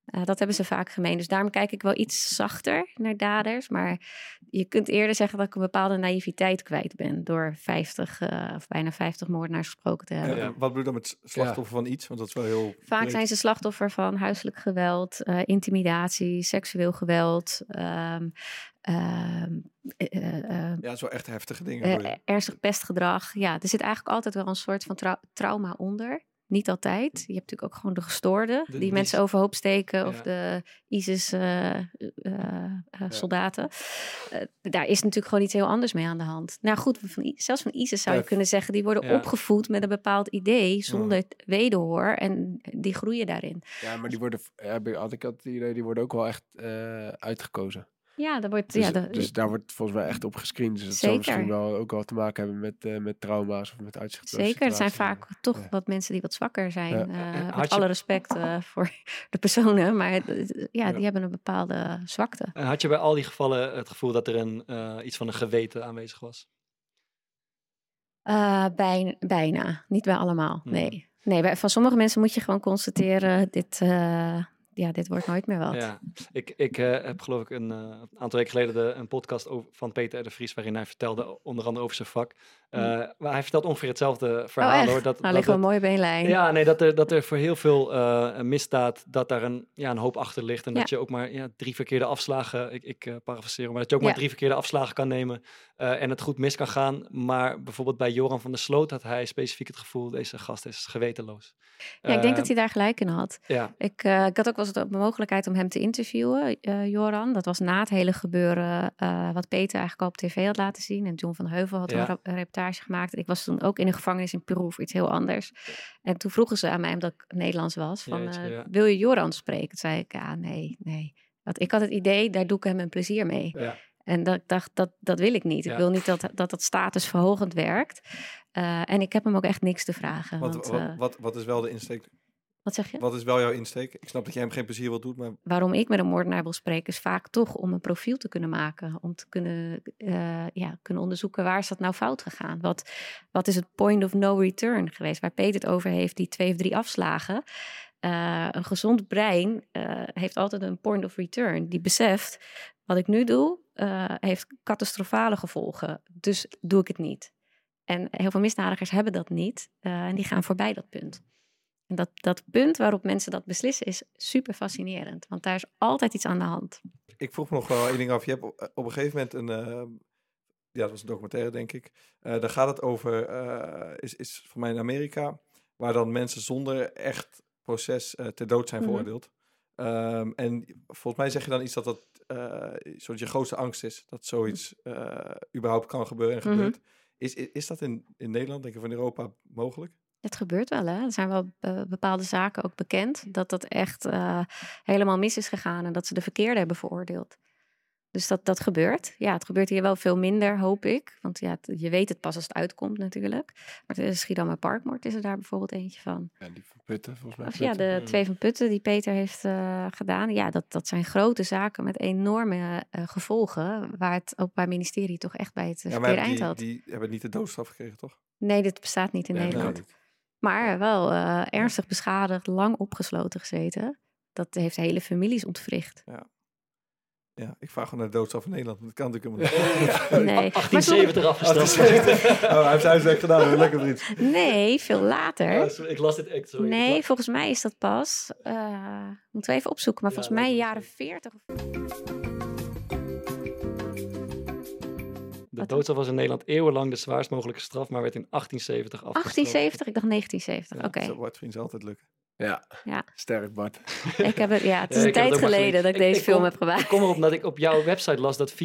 Eh, dat hebben ze vaak gemeen. Dus daarom kijk ik wel iets zachter naar daders. Maar je kunt eerder zeggen dat ik een bepaalde naïviteit kwijt ben. Door 50 eh, of bijna 50 moordenaars gesproken te hebben. eh, Wat bedoel je dan met slachtoffer van iets? Want dat is wel heel... Vaak breed. zijn ze slachtoffer van huiselijk geweld, eh, intimidatie, seksueel geweld, ehm, ehm, eh, eh, eh, Ja, wel echt heftige dingen. eh, ernstig pestgedrag. Ja, er zit eigenlijk altijd wel een soort van trau- trauma onder. Niet altijd. Je hebt natuurlijk ook gewoon de gestoorden, De- die mensen overhoop steken, of de ISIS-soldaten. Eh, daar is natuurlijk gewoon iets heel anders mee aan de hand. Nou goed, van, zelfs van ISIS zou je kunnen zeggen, die worden opgevoed met een bepaald idee, zonder wederhoor, en die groeien daarin. Ja, maar die worden, had ik het idee, die worden ook wel echt eh, uitgekozen. Ja, daar wordt... Dus, ja, de- dus daar wordt volgens mij echt op gescreend. Dus dat Zeker. zal misschien wel ook wel te maken hebben met, eh, met trauma's of met uitzichtloze Zeker, er zijn vaak toch Ja. wat mensen die wat zwakker zijn. Ja. eh, met je- alle respect eh, <laughs> voor de personen, maar ja, die hebben een bepaalde zwakte. En had je bij al die gevallen het gevoel dat er een, eh, iets van een geweten aanwezig was? Eh, bijna, bijna, niet bij allemaal, Hmm. nee. Nee, bij, van sommige mensen moet je gewoon constateren, dit, eh, ja, dit wordt nooit meer wat. Ja, ik, ik eh, heb geloof ik een eh, aantal weken geleden de, een podcast van Peter R. de Vries, waarin hij vertelde onder andere over zijn vak. Eh, Maar hij vertelt ongeveer hetzelfde verhaal oh, echt? hoor. Dat, nou, dat liggen we mooi op één lijn. Ja, nee, dat er, dat er voor heel veel eh, misdaad, dat daar een, ja, een hoop achter ligt. En dat je ook maar ja, drie verkeerde afslagen, ik, ik parafraseer, maar dat je ook maar drie verkeerde afslagen kan nemen en het goed mis kan gaan. Maar bijvoorbeeld bij Joran van der Sloot had hij specifiek het gevoel, deze gast is gewetenloos. Ja, ik denk dat hij daar gelijk in had. Ja, Ik, ik had ook wel eens de mogelijkheid om hem te interviewen, Joran. Dat was na het hele gebeuren wat Peter eigenlijk al op tv had laten zien. En John van Heuvel had een reportage gemaakt. Ik was toen ook in een gevangenis in Peru voor iets heel anders. En toen vroegen ze aan mij, omdat ik Nederlands was, van Jeetje, eh, ja. wil je Joran spreken? Toen zei ik, ja, nee, nee. Want ik had het idee, daar doe ik hem een plezier mee. ja. En dat, ik dacht, dat, dat wil ik niet. Ik wil niet dat dat, dat statusverhogend werkt. Eh, en ik heb hem ook echt niks te vragen. Wat, want, wat, eh, wat, wat is wel de insteek? Wat zeg je? Wat is wel jouw insteek? Ik snap dat jij hem geen plezier wil doen, maar waarom ik met een moordenaar wil spreken, is vaak toch om een profiel te kunnen maken. Om te kunnen, eh, ja, kunnen onderzoeken waar is dat nou fout gegaan. Wat, wat is het point of no return geweest? Waar Peter het over heeft, die twee of drie afslagen. Eh, een gezond brein eh, heeft altijd een point of return. Die beseft, wat ik nu doe, heeft catastrofale gevolgen. Dus doe ik het niet. En heel veel misdadigers hebben dat niet. en die gaan voorbij dat punt. En dat, dat punt waarop mensen dat beslissen is super fascinerend. Want daar is altijd iets aan de hand. ik vroeg me nog wel één ding af. Je hebt op, een gegeven moment een, eh, ja, dat was een documentaire denk ik. Eh, daar gaat het over, eh, is, is voor mij in Amerika, waar dan mensen zonder echt proces eh, ter dood zijn Mhm. veroordeeld. Ehm, en volgens mij zeg je dan iets dat dat soort je grootste angst is, dat zoiets überhaupt kan gebeuren en Mhm. gebeurt. Is, is, is dat in, in Nederland, denk ik, in Europa mogelijk? Het gebeurt wel, hè? Er zijn wel eh, bepaalde zaken ook bekend. Dat dat echt eh, helemaal mis is gegaan. En dat ze de verkeerde hebben veroordeeld. Dus dat, dat gebeurt. Ja, het gebeurt hier wel veel minder, hoop ik. Want ja, het- je weet het pas als het uitkomt natuurlijk. Maar de Schiedammer Parkmoord is er daar bijvoorbeeld eentje van. Ja, die van Putten, volgens mij. Of ja, de twee van Putten die Peter heeft eh, gedaan. Ja, dat, dat zijn grote zaken met enorme gevolgen. Waar het Openbaar Ministerie toch echt bij het Ja, verkeerde die, eind had. die hebben niet de doodstraf gekregen, toch? Nee, dit bestaat niet in Nee, Nederland. niet. Maar wel eh, ernstig beschadigd, lang opgesloten gezeten. Dat heeft hele families ontwricht. Ja, ik vraag gewoon naar de doodstraf in Nederland. want Dat kan natuurlijk helemaal <laughs> niet. Nee, maar sommige- 1870 afgestraft. oh, hij heeft zijn huiswerk gedaan. Lekker vriend. nee veel later. Ja, ik las dit echt. Sorry. Nee, volgens mij is dat pas. eh, moeten we even opzoeken, maar Ja, volgens mij jaren zo. 40. Of... De doodstraf was in Nederland eeuwenlang de zwaarst mogelijke straf, maar werd in 1870 afgestraft. 1870, ik dacht 1970. Oké, Zo wordt vriend altijd lukken. Ja. Ja. sterk Bart. ik heb het. Ja, het is <laughs> een tijd geleden dat ik, Ik- deze ik film kom- heb gemaakt. Ik kom erop dat ik op jouw website las dat 34%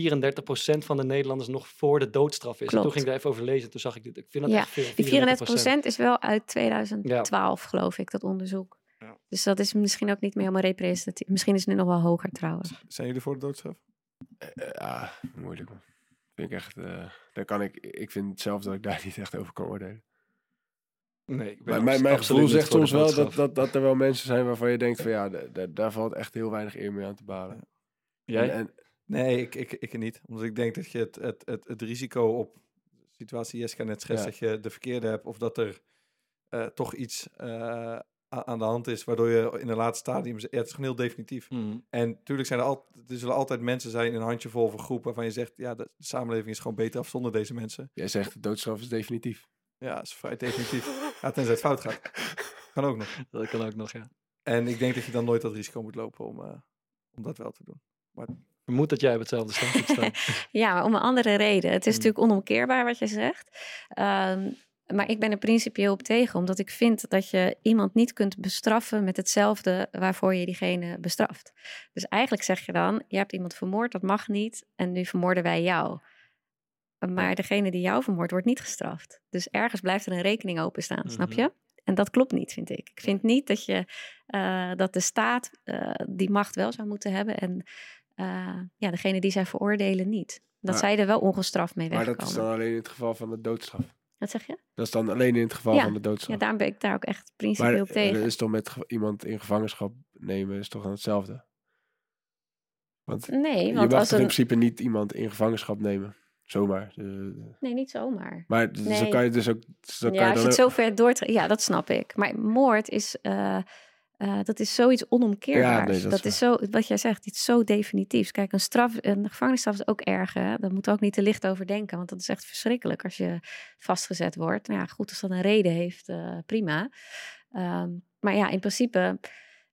van de Nederlanders nog voor de doodstraf is. Toen ging ik daar even over lezen. Toen zag ik dit. Ik vind dat Ja, echt veel. Die 34% is wel uit 2012, geloof ik, dat onderzoek. Ja. Dus dat is misschien ook niet meer helemaal representatief. Misschien is het nu nog wel hoger trouwens. Zijn jullie voor de doodstraf? Eh, ja, moeilijk man. Vind ik echt, eh, daar kan ik, ik vind zelf dat ik daar <laughs> niet echt over kan oordelen. Nee, ik ben mijn, mijn absoluut gevoel zegt soms wel dat, dat, dat er wel mensen zijn waarvan je denkt van ja, da- da- daar valt echt heel weinig eer mee aan te balen. Jij? En, en- Nee, ik, ik, ik niet. Omdat ik denk dat je het, het, het, het risico op de situatie Jeska net schetst, Ja. dat je de verkeerde hebt of dat er eh, toch iets eh, aan de hand is, waardoor je in een laatste stadium... Ja, het is gewoon heel definitief. Mhm. En natuurlijk zijn er, al, er zullen altijd mensen zijn in een handjevol van groepen waarvan je zegt, ja, de, samenleving is gewoon beter af zonder deze mensen. jij zegt de doodstraf is definitief. Ja, is vrij definitief. Ja, tenzij het fout gaat. <laughs> Kan ook nog. Dat kan ook nog, ja. En ik denk dat je dan nooit dat risico moet lopen om, eh, om dat wel te doen. Ik vermoed dat jij op hetzelfde standpunt staat. <laughs> Ja, maar om een andere reden. Het is Hmm. natuurlijk onomkeerbaar wat je zegt. Ehm, maar ik ben er principieel op tegen, omdat ik vind dat je iemand niet kunt bestraffen met hetzelfde waarvoor je diegene bestraft. Dus eigenlijk zeg je dan: je hebt iemand vermoord, dat mag niet, en nu vermoorden wij jou. Maar degene die jou vermoordt, wordt niet gestraft. Dus ergens blijft er een rekening openstaan, snap Mhm. je? En dat klopt niet, vind ik. Ik vind niet dat, je, eh, dat de staat eh, die macht wel zou moeten hebben en eh, ja, degene die zij veroordelen niet. Dat Maar- zij er wel ongestraft mee Maar wegkomen. dat is dan alleen in het geval van de doodstraf. Wat zeg je? Dat is dan alleen in het geval Ja. van de Ja, doodstraf. daarom ben ik daar ook echt maar principieel eh, tegen. dat is toch met iemand in gevangenschap nemen is toch dan hetzelfde? Want Nee, je want mag als toch in een... principe niet iemand in gevangenschap nemen. Zomaar. Nee, niet zomaar. maar dus Nee. dan kan je dus ook... dus dan kan Ja, je als je het ook- zo ver doortrekt... Ja, dat snap ik. Maar moord is... eh, eh, dat is zoiets onomkeerbaars. nee, dat dat is zo, wat jij zegt, iets zo definitiefs. Kijk, een, straf, een gevangenisstraf is ook erg. Hè? Daar moeten we ook niet te licht over denken. Want dat is echt verschrikkelijk als je vastgezet wordt. Nou ja, goed, als dat een reden heeft, eh, prima. Ehm, maar ja, in principe,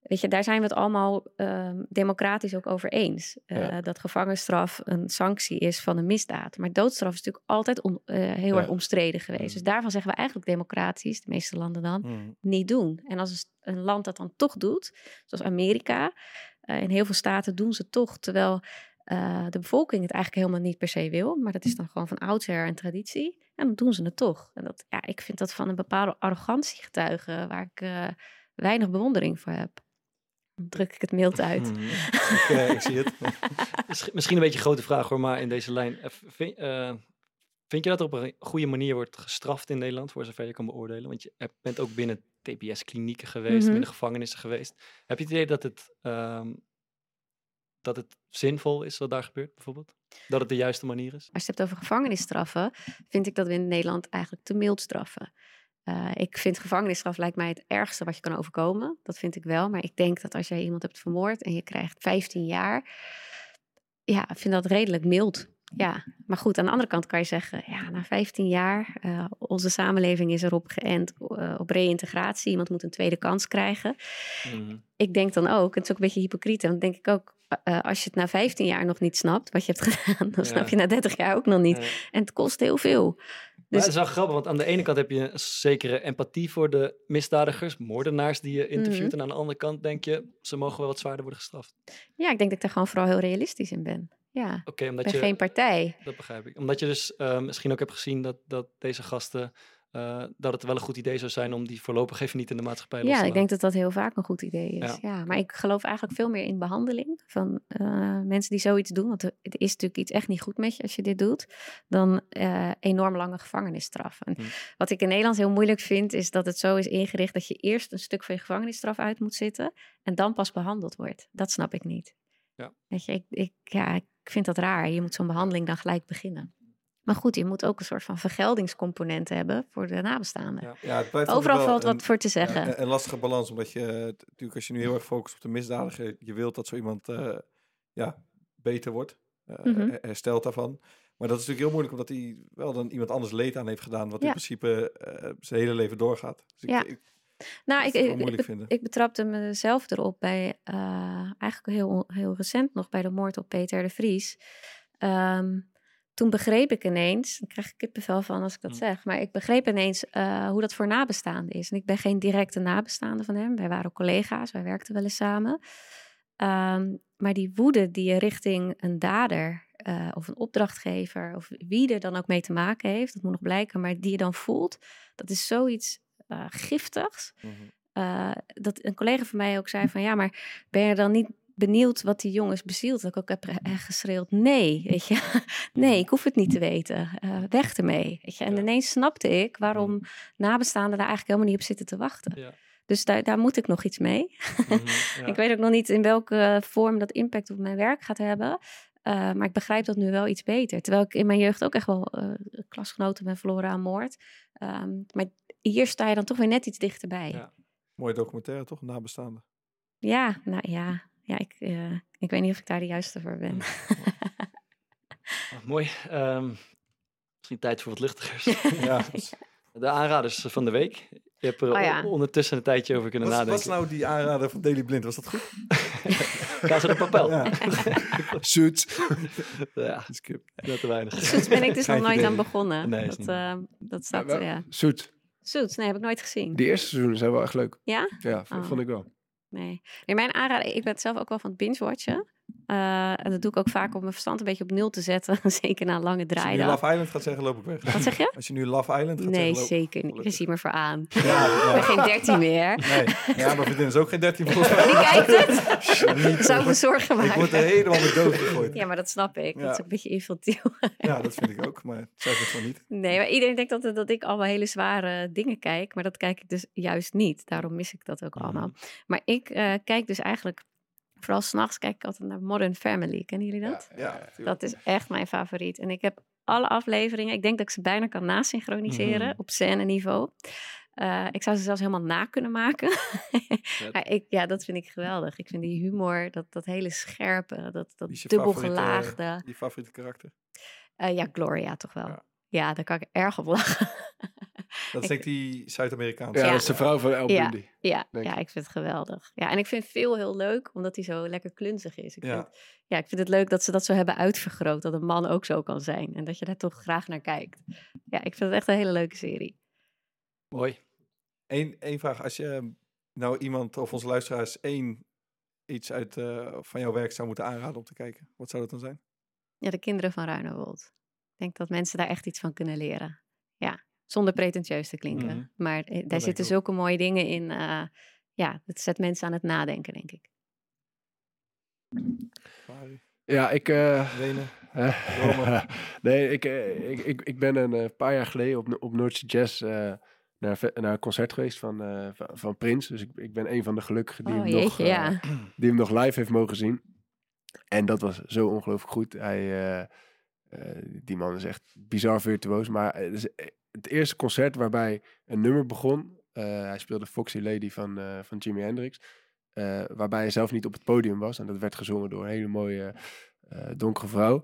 weet je, daar zijn we het allemaal ehm, democratisch ook over eens. Eh, Ja. Dat gevangenisstraf een sanctie is van een misdaad. Maar doodstraf is natuurlijk altijd on- eh, heel Ja. erg omstreden geweest. Mm. Dus daarvan zeggen we eigenlijk democratisch, de meeste landen dan, Hmm. niet doen. En als een land dat dan toch doet, zoals Amerika, eh, in heel veel staten doen ze toch, terwijl de bevolking het eigenlijk helemaal niet per se wil, maar dat is dan gewoon van oudsher een traditie. En dan doen ze het toch. En dat, ja, ik vind dat van een bepaalde arrogantie getuigen, waar ik weinig bewondering voor heb. Druk ik het mild uit. Mhm. <laughs> Ik, eh, ik zie het. Misschien- een beetje een grote vraag hoor, maar in deze lijn. eh, Vind, eh, vind je dat er op een goede manier wordt gestraft in Nederland, voor zover je kan beoordelen? Want je bent ook binnen TBS-klinieken geweest, Mhm. binnen gevangenissen geweest. Heb je het idee dat het, ehm, dat het zinvol is wat daar gebeurt, bijvoorbeeld? Dat het de juiste manier is? Als je het hebt over gevangenisstraffen, vind ik dat we in Nederland eigenlijk te mild straffen. Eh, ik vind gevangenisstraf lijkt mij het ergste wat je kan overkomen. Dat vind ik wel. Maar ik denk dat als jij iemand hebt vermoord en je krijgt 15 jaar, ja, ik vind dat redelijk mild. Ja, maar goed, aan de andere kant kan je zeggen, ja, na 15 jaar, eh, onze samenleving is erop geënt eh, op reïntegratie. Iemand moet een tweede kans krijgen. Mhm. Ik denk dan ook, het is ook een beetje hypocriet, want dan denk ik ook, eh, als je het na 15 jaar nog niet snapt, wat je hebt <laughs> gedaan, dan snap je na 30 jaar ook nog niet. En het kost heel veel. Maar Dus- het is wel grappig, want aan de ene kant heb je een zekere empathie voor de misdadigers, moordenaars die je interviewt. Mhm. En aan de andere kant denk je, ze mogen wel wat zwaarder worden gestraft. Ja, ik denk dat ik daar gewoon vooral heel realistisch in ben. Ja, Oké, omdat ben je... geen partij. Dat begrijp ik. Omdat je dus eh, misschien ook hebt gezien dat, dat deze gasten eh, dat het wel een goed idee zou zijn om die voorlopig even niet in de maatschappij los Ja, te ik denk dat dat heel vaak een goed idee is. Ja. Ja. maar ik geloof eigenlijk veel meer in behandeling van eh, mensen die zoiets doen. Want het is natuurlijk iets echt niet goed met je als je dit doet. Dan eh, enorm lange gevangenisstraf. En Hm. wat ik in Nederland heel moeilijk vind, is dat het zo is ingericht dat je eerst een stuk van je gevangenisstraf uit moet zitten. En dan pas behandeld wordt. Dat snap ik niet. Ja. Weet je, ik, ik, ja, ik vind dat raar. Je moet zo'n behandeling dan gelijk beginnen. Maar goed, je moet ook een soort van vergeldingscomponent hebben voor de nabestaanden. Ja. Ja, het blijft Overal valt een- wat voor te Ja, zeggen. een, een lastige balans, omdat je eh, natuurlijk als je nu heel erg focust op de misdadiger, je wilt dat zo iemand eh, ja, beter wordt, eh, Mhm. her- herstelt daarvan. Maar dat is natuurlijk heel moeilijk, omdat hij wel dan iemand anders leed aan heeft gedaan, wat in principe zijn hele leven doorgaat. Dus ik, Ja. ik- Nou, ik, ik, ik, betrapte mezelf erop bij, eigenlijk heel, heel recent nog, bij de moord op Peter de Vries. Ehm, toen begreep ik ineens, ik krijg ik kippenvel van als ik dat Hm. zeg, maar ik begreep ineens eh, hoe dat voor nabestaanden is. En ik ben geen directe nabestaande van hem, wij waren collega's, wij werkten wel eens samen. Ehm, maar die woede die je richting een dader eh, of een opdrachtgever, of wie er dan ook mee te maken heeft, dat moet nog blijken, maar die je dan voelt, dat is zoiets eh, giftigs. Mhm. Dat een collega van mij ook zei van ja, maar ben je dan niet benieuwd wat die jongens bezielt? Dat ik ook heb eh, geschreeuwd, nee, weet je. <laughs> nee, ik hoef het niet te weten. Eh, weg ermee, weet je. En Ja. ineens snapte ik waarom nabestaanden daar eigenlijk helemaal niet op zitten te wachten. Ja. Dus daar, daar moet ik nog iets mee. Mhm, <laughs> ja. Ik weet ook nog niet in welke vorm dat impact op mijn werk gaat hebben. Eh, maar ik begrijp dat nu wel iets beter. Terwijl ik in mijn jeugd ook echt wel eh, klasgenoten ben verloren aan moord. Ehm, maar hier sta je dan toch weer net iets dichterbij. Ja. mooie documentaire toch, nabestaanden. Ja, nou ja. Ja, ik, eh, ik weet niet of ik daar de juiste voor ben. <laughs> Ah, mooi. Ehm, misschien tijd voor wat luchtigers. <laughs> ja, De aanraders van de week. Je hebt er Oh ja. ondertussen een tijdje over kunnen was, nadenken. was nou die aanrader van Daily Blind, was dat goed? <laughs> Casa de Papel. Ja, Ja, skip. net te weinig. Suits ben ik dus nog nooit aan begonnen. Nee, dat, eh, dat staat, ja. Suits. Suits, nee, heb ik nooit gezien. Die eerste seizoenen zijn wel echt leuk. Ja? Ja, Oh. vond ik wel. Nee. nee, mijn aanrader, ik ben zelf ook wel van het binge-watchen. Eh, en dat doe ik ook vaak om mijn verstand een beetje op nul te zetten. <laughs> Zeker na een lange Als je nu. Love Island gaat zeggen, loop ik weg. Wat zeg je? Als je nu Love Island gaat Nee, zeggen, loop zeker niet. Gelukkig. ziet me voor aan. Ja, <laughs> Ik ben geen dertien meer. Nee, ja, maar vriendin is ook geen 13 <laughs> volgens mij. Die kijkt het. Niet, Zou ik me ik zorgen word- Ik word er maken. helemaal met dood gegooid. Ja, maar dat snap ik. Dat Ja. is ook een beetje infantiel. Ja, dat vind ik ook, maar zeg het van niet. Nee, maar iedereen denkt altijd dat ik allemaal hele zware dingen kijk. Maar dat kijk ik dus juist niet. Daarom mis ik dat ook Mhm. allemaal. Maar ik eh, kijk dus eigenlijk... Vooral s'nachts kijk ik altijd naar Modern Family. Kennen jullie dat? Ja. Dat is echt mijn favoriet. En ik heb alle afleveringen, ik denk dat ik ze bijna kan nasynchroniseren Mhm. op scène niveau. Eh, ik zou ze zelfs helemaal na kunnen maken. <laughs> maar ik, ja, dat vind ik geweldig. Ik vind die humor, dat, dat hele scherpe, dat, dat dubbelgelaagde. Je favoriete karakter? Eh, ja, Gloria toch wel. Ja. Ja. daar kan ik erg op lachen. Dat is Ik- denk ik die Zuid-Amerikaanse. Ja, Ja. dat is de vrouw van El Ja. Bundy. ja, ja, ik. ik vind het geweldig. Ja, en ik vind veel heel leuk, omdat hij zo lekker klunzig is. Ik Ja. vind, ja, ik vind het leuk dat ze dat zo hebben uitvergroot, dat een man ook zo kan zijn. En dat je daar toch graag naar kijkt. Ja, ik vind het echt een hele leuke serie. Mooi. Eén één vraag. Als je nou iemand of onze luisteraars één iets uit eh, van jouw werk zou moeten aanraden om te kijken, wat zou dat dan zijn? Ja, de kinderen van Ruinewold. Ik denk dat mensen daar echt iets van kunnen leren. Zonder pretentieus te klinken. Mhm. Maar eh, daar zitten zulke mooie dingen in. eh, ja, het zet mensen aan het nadenken, denk ik. Ja, ik... eh, Wenen. <laughs> Eh, <laughs> nee, ik, ik, ik, ik ben een eh, paar jaar geleden op, op Noordse Jazz eh, naar, naar een concert geweest van, eh, van, Prins. Dus ik, ik ben een van de gelukkigen die, Oh hem nog, jeetje, ja. die hem nog live heeft mogen zien. En dat was zo ongelooflijk goed. Hij, eh, eh, die man is echt bizar virtuoos. Maar het is eh, het eerste concert waarbij een nummer begon. eh, hij speelde Foxy Lady van, eh, van Jimi Hendrix. eh, waarbij hij zelf niet op het podium was. En dat werd gezongen door een hele mooie donkere vrouw.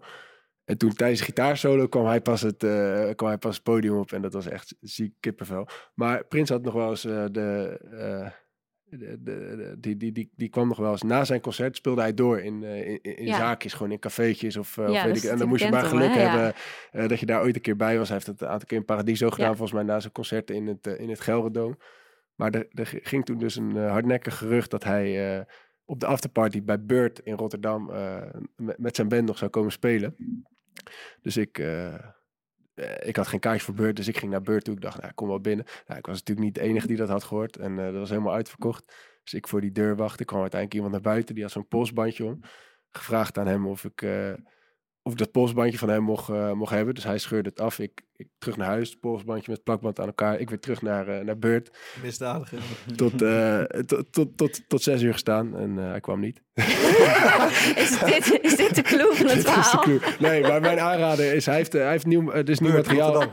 En toen tijdens de gitaarsolo kwam hij, pas het, kwam hij pas het podium op. En dat was echt ziek kippenvel. Maar Prins had nog wel eens de... de, de, de- die, die, die, die kwam nog wel eens. Na zijn concert speelde hij door in, eh, in, in Ja. zaakjes, gewoon in cafeetjes of, eh, Ja, of dat weet ik. En dan moest je maar geluk? Ja. hebben eh, dat je daar ooit een keer bij was. Hij heeft het een aantal keer in Paradiso gedaan, volgens mij na zijn concert in het, eh, in het Gelredome. Maar er, er ging toen dus een hardnekkig gerucht dat hij op de afterparty bij Bird in Rotterdam met, met zijn band nog zou komen spelen. Dus ik, ik had geen kaartje voor Beurt, dus ik ging naar Beurt toe. Ik dacht, nou, kom wel binnen. Nou, ik was natuurlijk niet de enige die dat had gehoord. En eh, dat was helemaal uitverkocht. Dus ik voor die deur wachtte. kwam uiteindelijk iemand naar buiten. Die had zo'n polsbandje om. Gevraagd aan hem of ik, eh, of ik dat polsbandje van hem mocht, eh, mocht hebben. Dus hij scheurde het af. Ik, ik terug naar huis. Polsbandje met plakband aan elkaar. Ik weer terug naar, eh, naar Beurt. Misdadiger. Tot, eh, tot, tot, tot, tot zes uur gestaan. En eh, hij kwam niet. <laughs> is, dit, is dit de clue van het <laughs> Dit is de verhaal? clue. Nee, maar mijn aanrader is, hij heeft, hij heeft nieuw, is nieuw materiaal,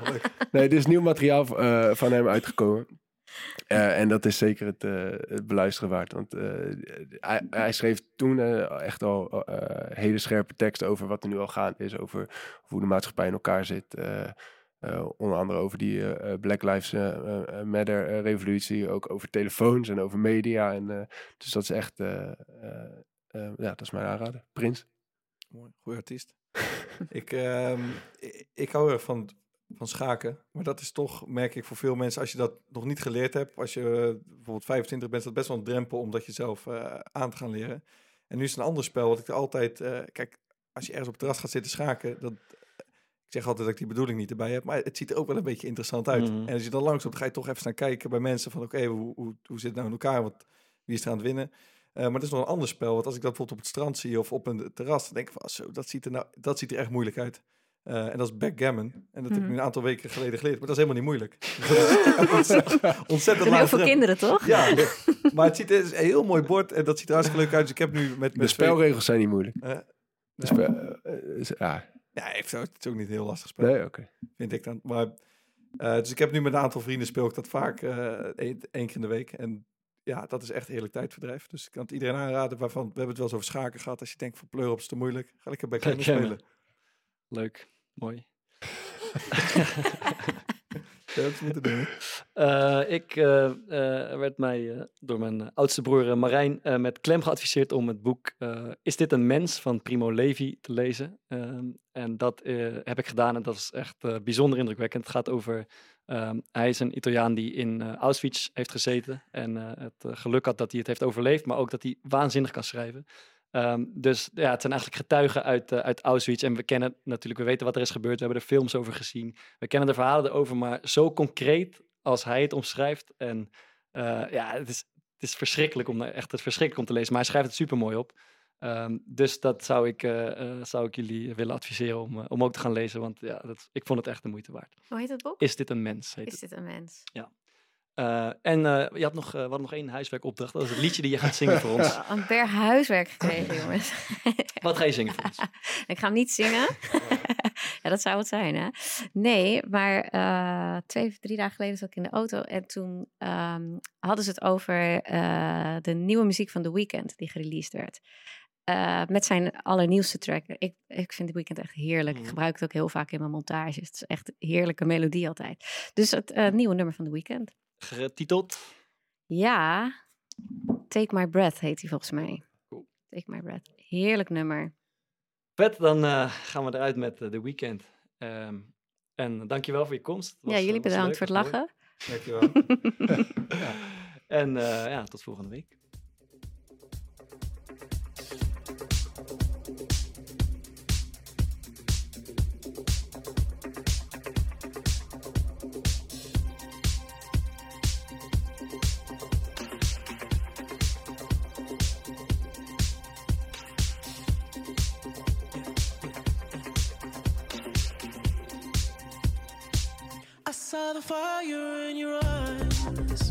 nee, er is nieuw materiaal eh, van hem uitgekomen. Eh, en dat is zeker het, eh, het beluisteren waard. Want eh, hij, schreef toen echt al hele scherpe teksten over wat er nu al gaande is. Over hoe de maatschappij in elkaar zit. onder andere over die Black Lives Matter revolutie. Ook over telefoons en over media. En, dus dat is echt, ja, dat is mijn aanrader. Prins. Mooi, goeie artiest. <laughs> ik, ehm, ik, ik hou erg van, van schaken. Maar dat is toch, merk ik voor veel mensen, als je dat nog niet geleerd hebt. Als je eh, bijvoorbeeld 25 bent, is dat best wel een drempel om dat jezelf eh, aan te gaan leren. En nu is het een ander spel, wat ik er altijd... eh, kijk, als je ergens op het terras gaat zitten schaken, dat, ik zeg altijd dat ik die bedoeling niet erbij heb, maar het ziet er ook wel een beetje interessant uit. Mhm. En als je dan langs loopt, ga je toch even staan kijken bij mensen van, oké, hoe, hoe, hoe zit het nou in elkaar? Wat, wie is er aan het winnen? Maar het is nog een ander spel. Want als ik dat bijvoorbeeld op het strand zie of op een terras, dan denk ik van, zo, dat ziet er, nou, dat ziet er echt moeilijk uit. Eh, en dat is backgammon. En dat heb ik Mhm. nu een aantal weken geleden geleerd. Maar dat is helemaal niet moeilijk. Dus <laughs> dat is ontzettend, ontzettend En heel veel kinderen, toch? Ja, <laughs> maar het ziet er het is een heel mooi bord en dat ziet er hartstikke leuk uit. Dus ik heb nu met, met De spelregels zijn niet moeilijk. eh, De spel- eh, is- ja, ja, heeft het is ook niet heel lastig spel, nee, oké. vind ik dan. Maar, eh, dus ik heb nu met een aantal vrienden speel ik dat vaak eh één, keer in de week. En ja, dat is echt heerlijk tijdverdrijf. Dus ik kan het iedereen aanraden waarvan, we hebben het wel eens over schaken gehad. Als je denkt van pleur op is te moeilijk, ga lekker Backgammon. spelen. Leuk, mooi. <laughs> Dat moeten doen. Eh, ik eh, eh, werd mij door mijn oudste broer Marijn met klem geadviseerd om het boek Is dit een mens van Primo Levi te lezen. Ehm, en dat heb ik gedaan en dat is echt bijzonder indrukwekkend. Het gaat over, ehm, hij is een Italiaan die in Auschwitz heeft gezeten en het geluk had dat hij het heeft overleefd, maar ook dat hij waanzinnig kan schrijven. Ehm, dus ja, het zijn eigenlijk getuigen uit, eh, uit Auschwitz. En we kennen natuurlijk, we weten wat er is gebeurd. We hebben er films over gezien. We kennen de verhalen erover, maar zo concreet als hij het omschrijft. En eh, ja, het is, het is verschrikkelijk om echt het verschrikkelijk om te lezen. Maar hij schrijft het super mooi op. Ehm, dus dat zou ik, eh, zou ik jullie willen adviseren om, om ook te gaan lezen. Want ja, dat, ik vond het echt de moeite waard. Hoe heet het boek? Is dit een mens? Heet Is het. dit een mens? Eh, en eh, je had nog, eh, we hadden nog één huiswerkopdracht. Dat is het liedje die je gaat zingen voor ons. <laughs> Een berg huiswerk gekregen, <laughs> jongens. Wat ga je zingen voor ons? <laughs> ik ga hem niet zingen. ja, dat zou het zijn, hè? Nee, maar twee of drie dagen geleden zat ik in de auto en toen ehm, hadden ze het over de nieuwe muziek van The Weeknd die gereleased werd. Met zijn allernieuwste track. Ik, ik vind The Weeknd echt heerlijk. Ik Mhm. gebruik het ook heel vaak in mijn montages. Het is echt een heerlijke melodie altijd. Dus het nieuwe nummer van The Weeknd. Getiteld. Ja, Take My Breath heet hij volgens mij. Cool. Take My Breath. Heerlijk nummer. Vet, dan eh, gaan we eruit met eh, The Weeknd. Ehm, en dankjewel voor je komst. Was, ja, eh, jullie bedankt leuk, voor het mooi. lachen. Dankjewel. <laughs> <laughs> Ja. En ja, tot volgende week. Saw the fire in your eyes.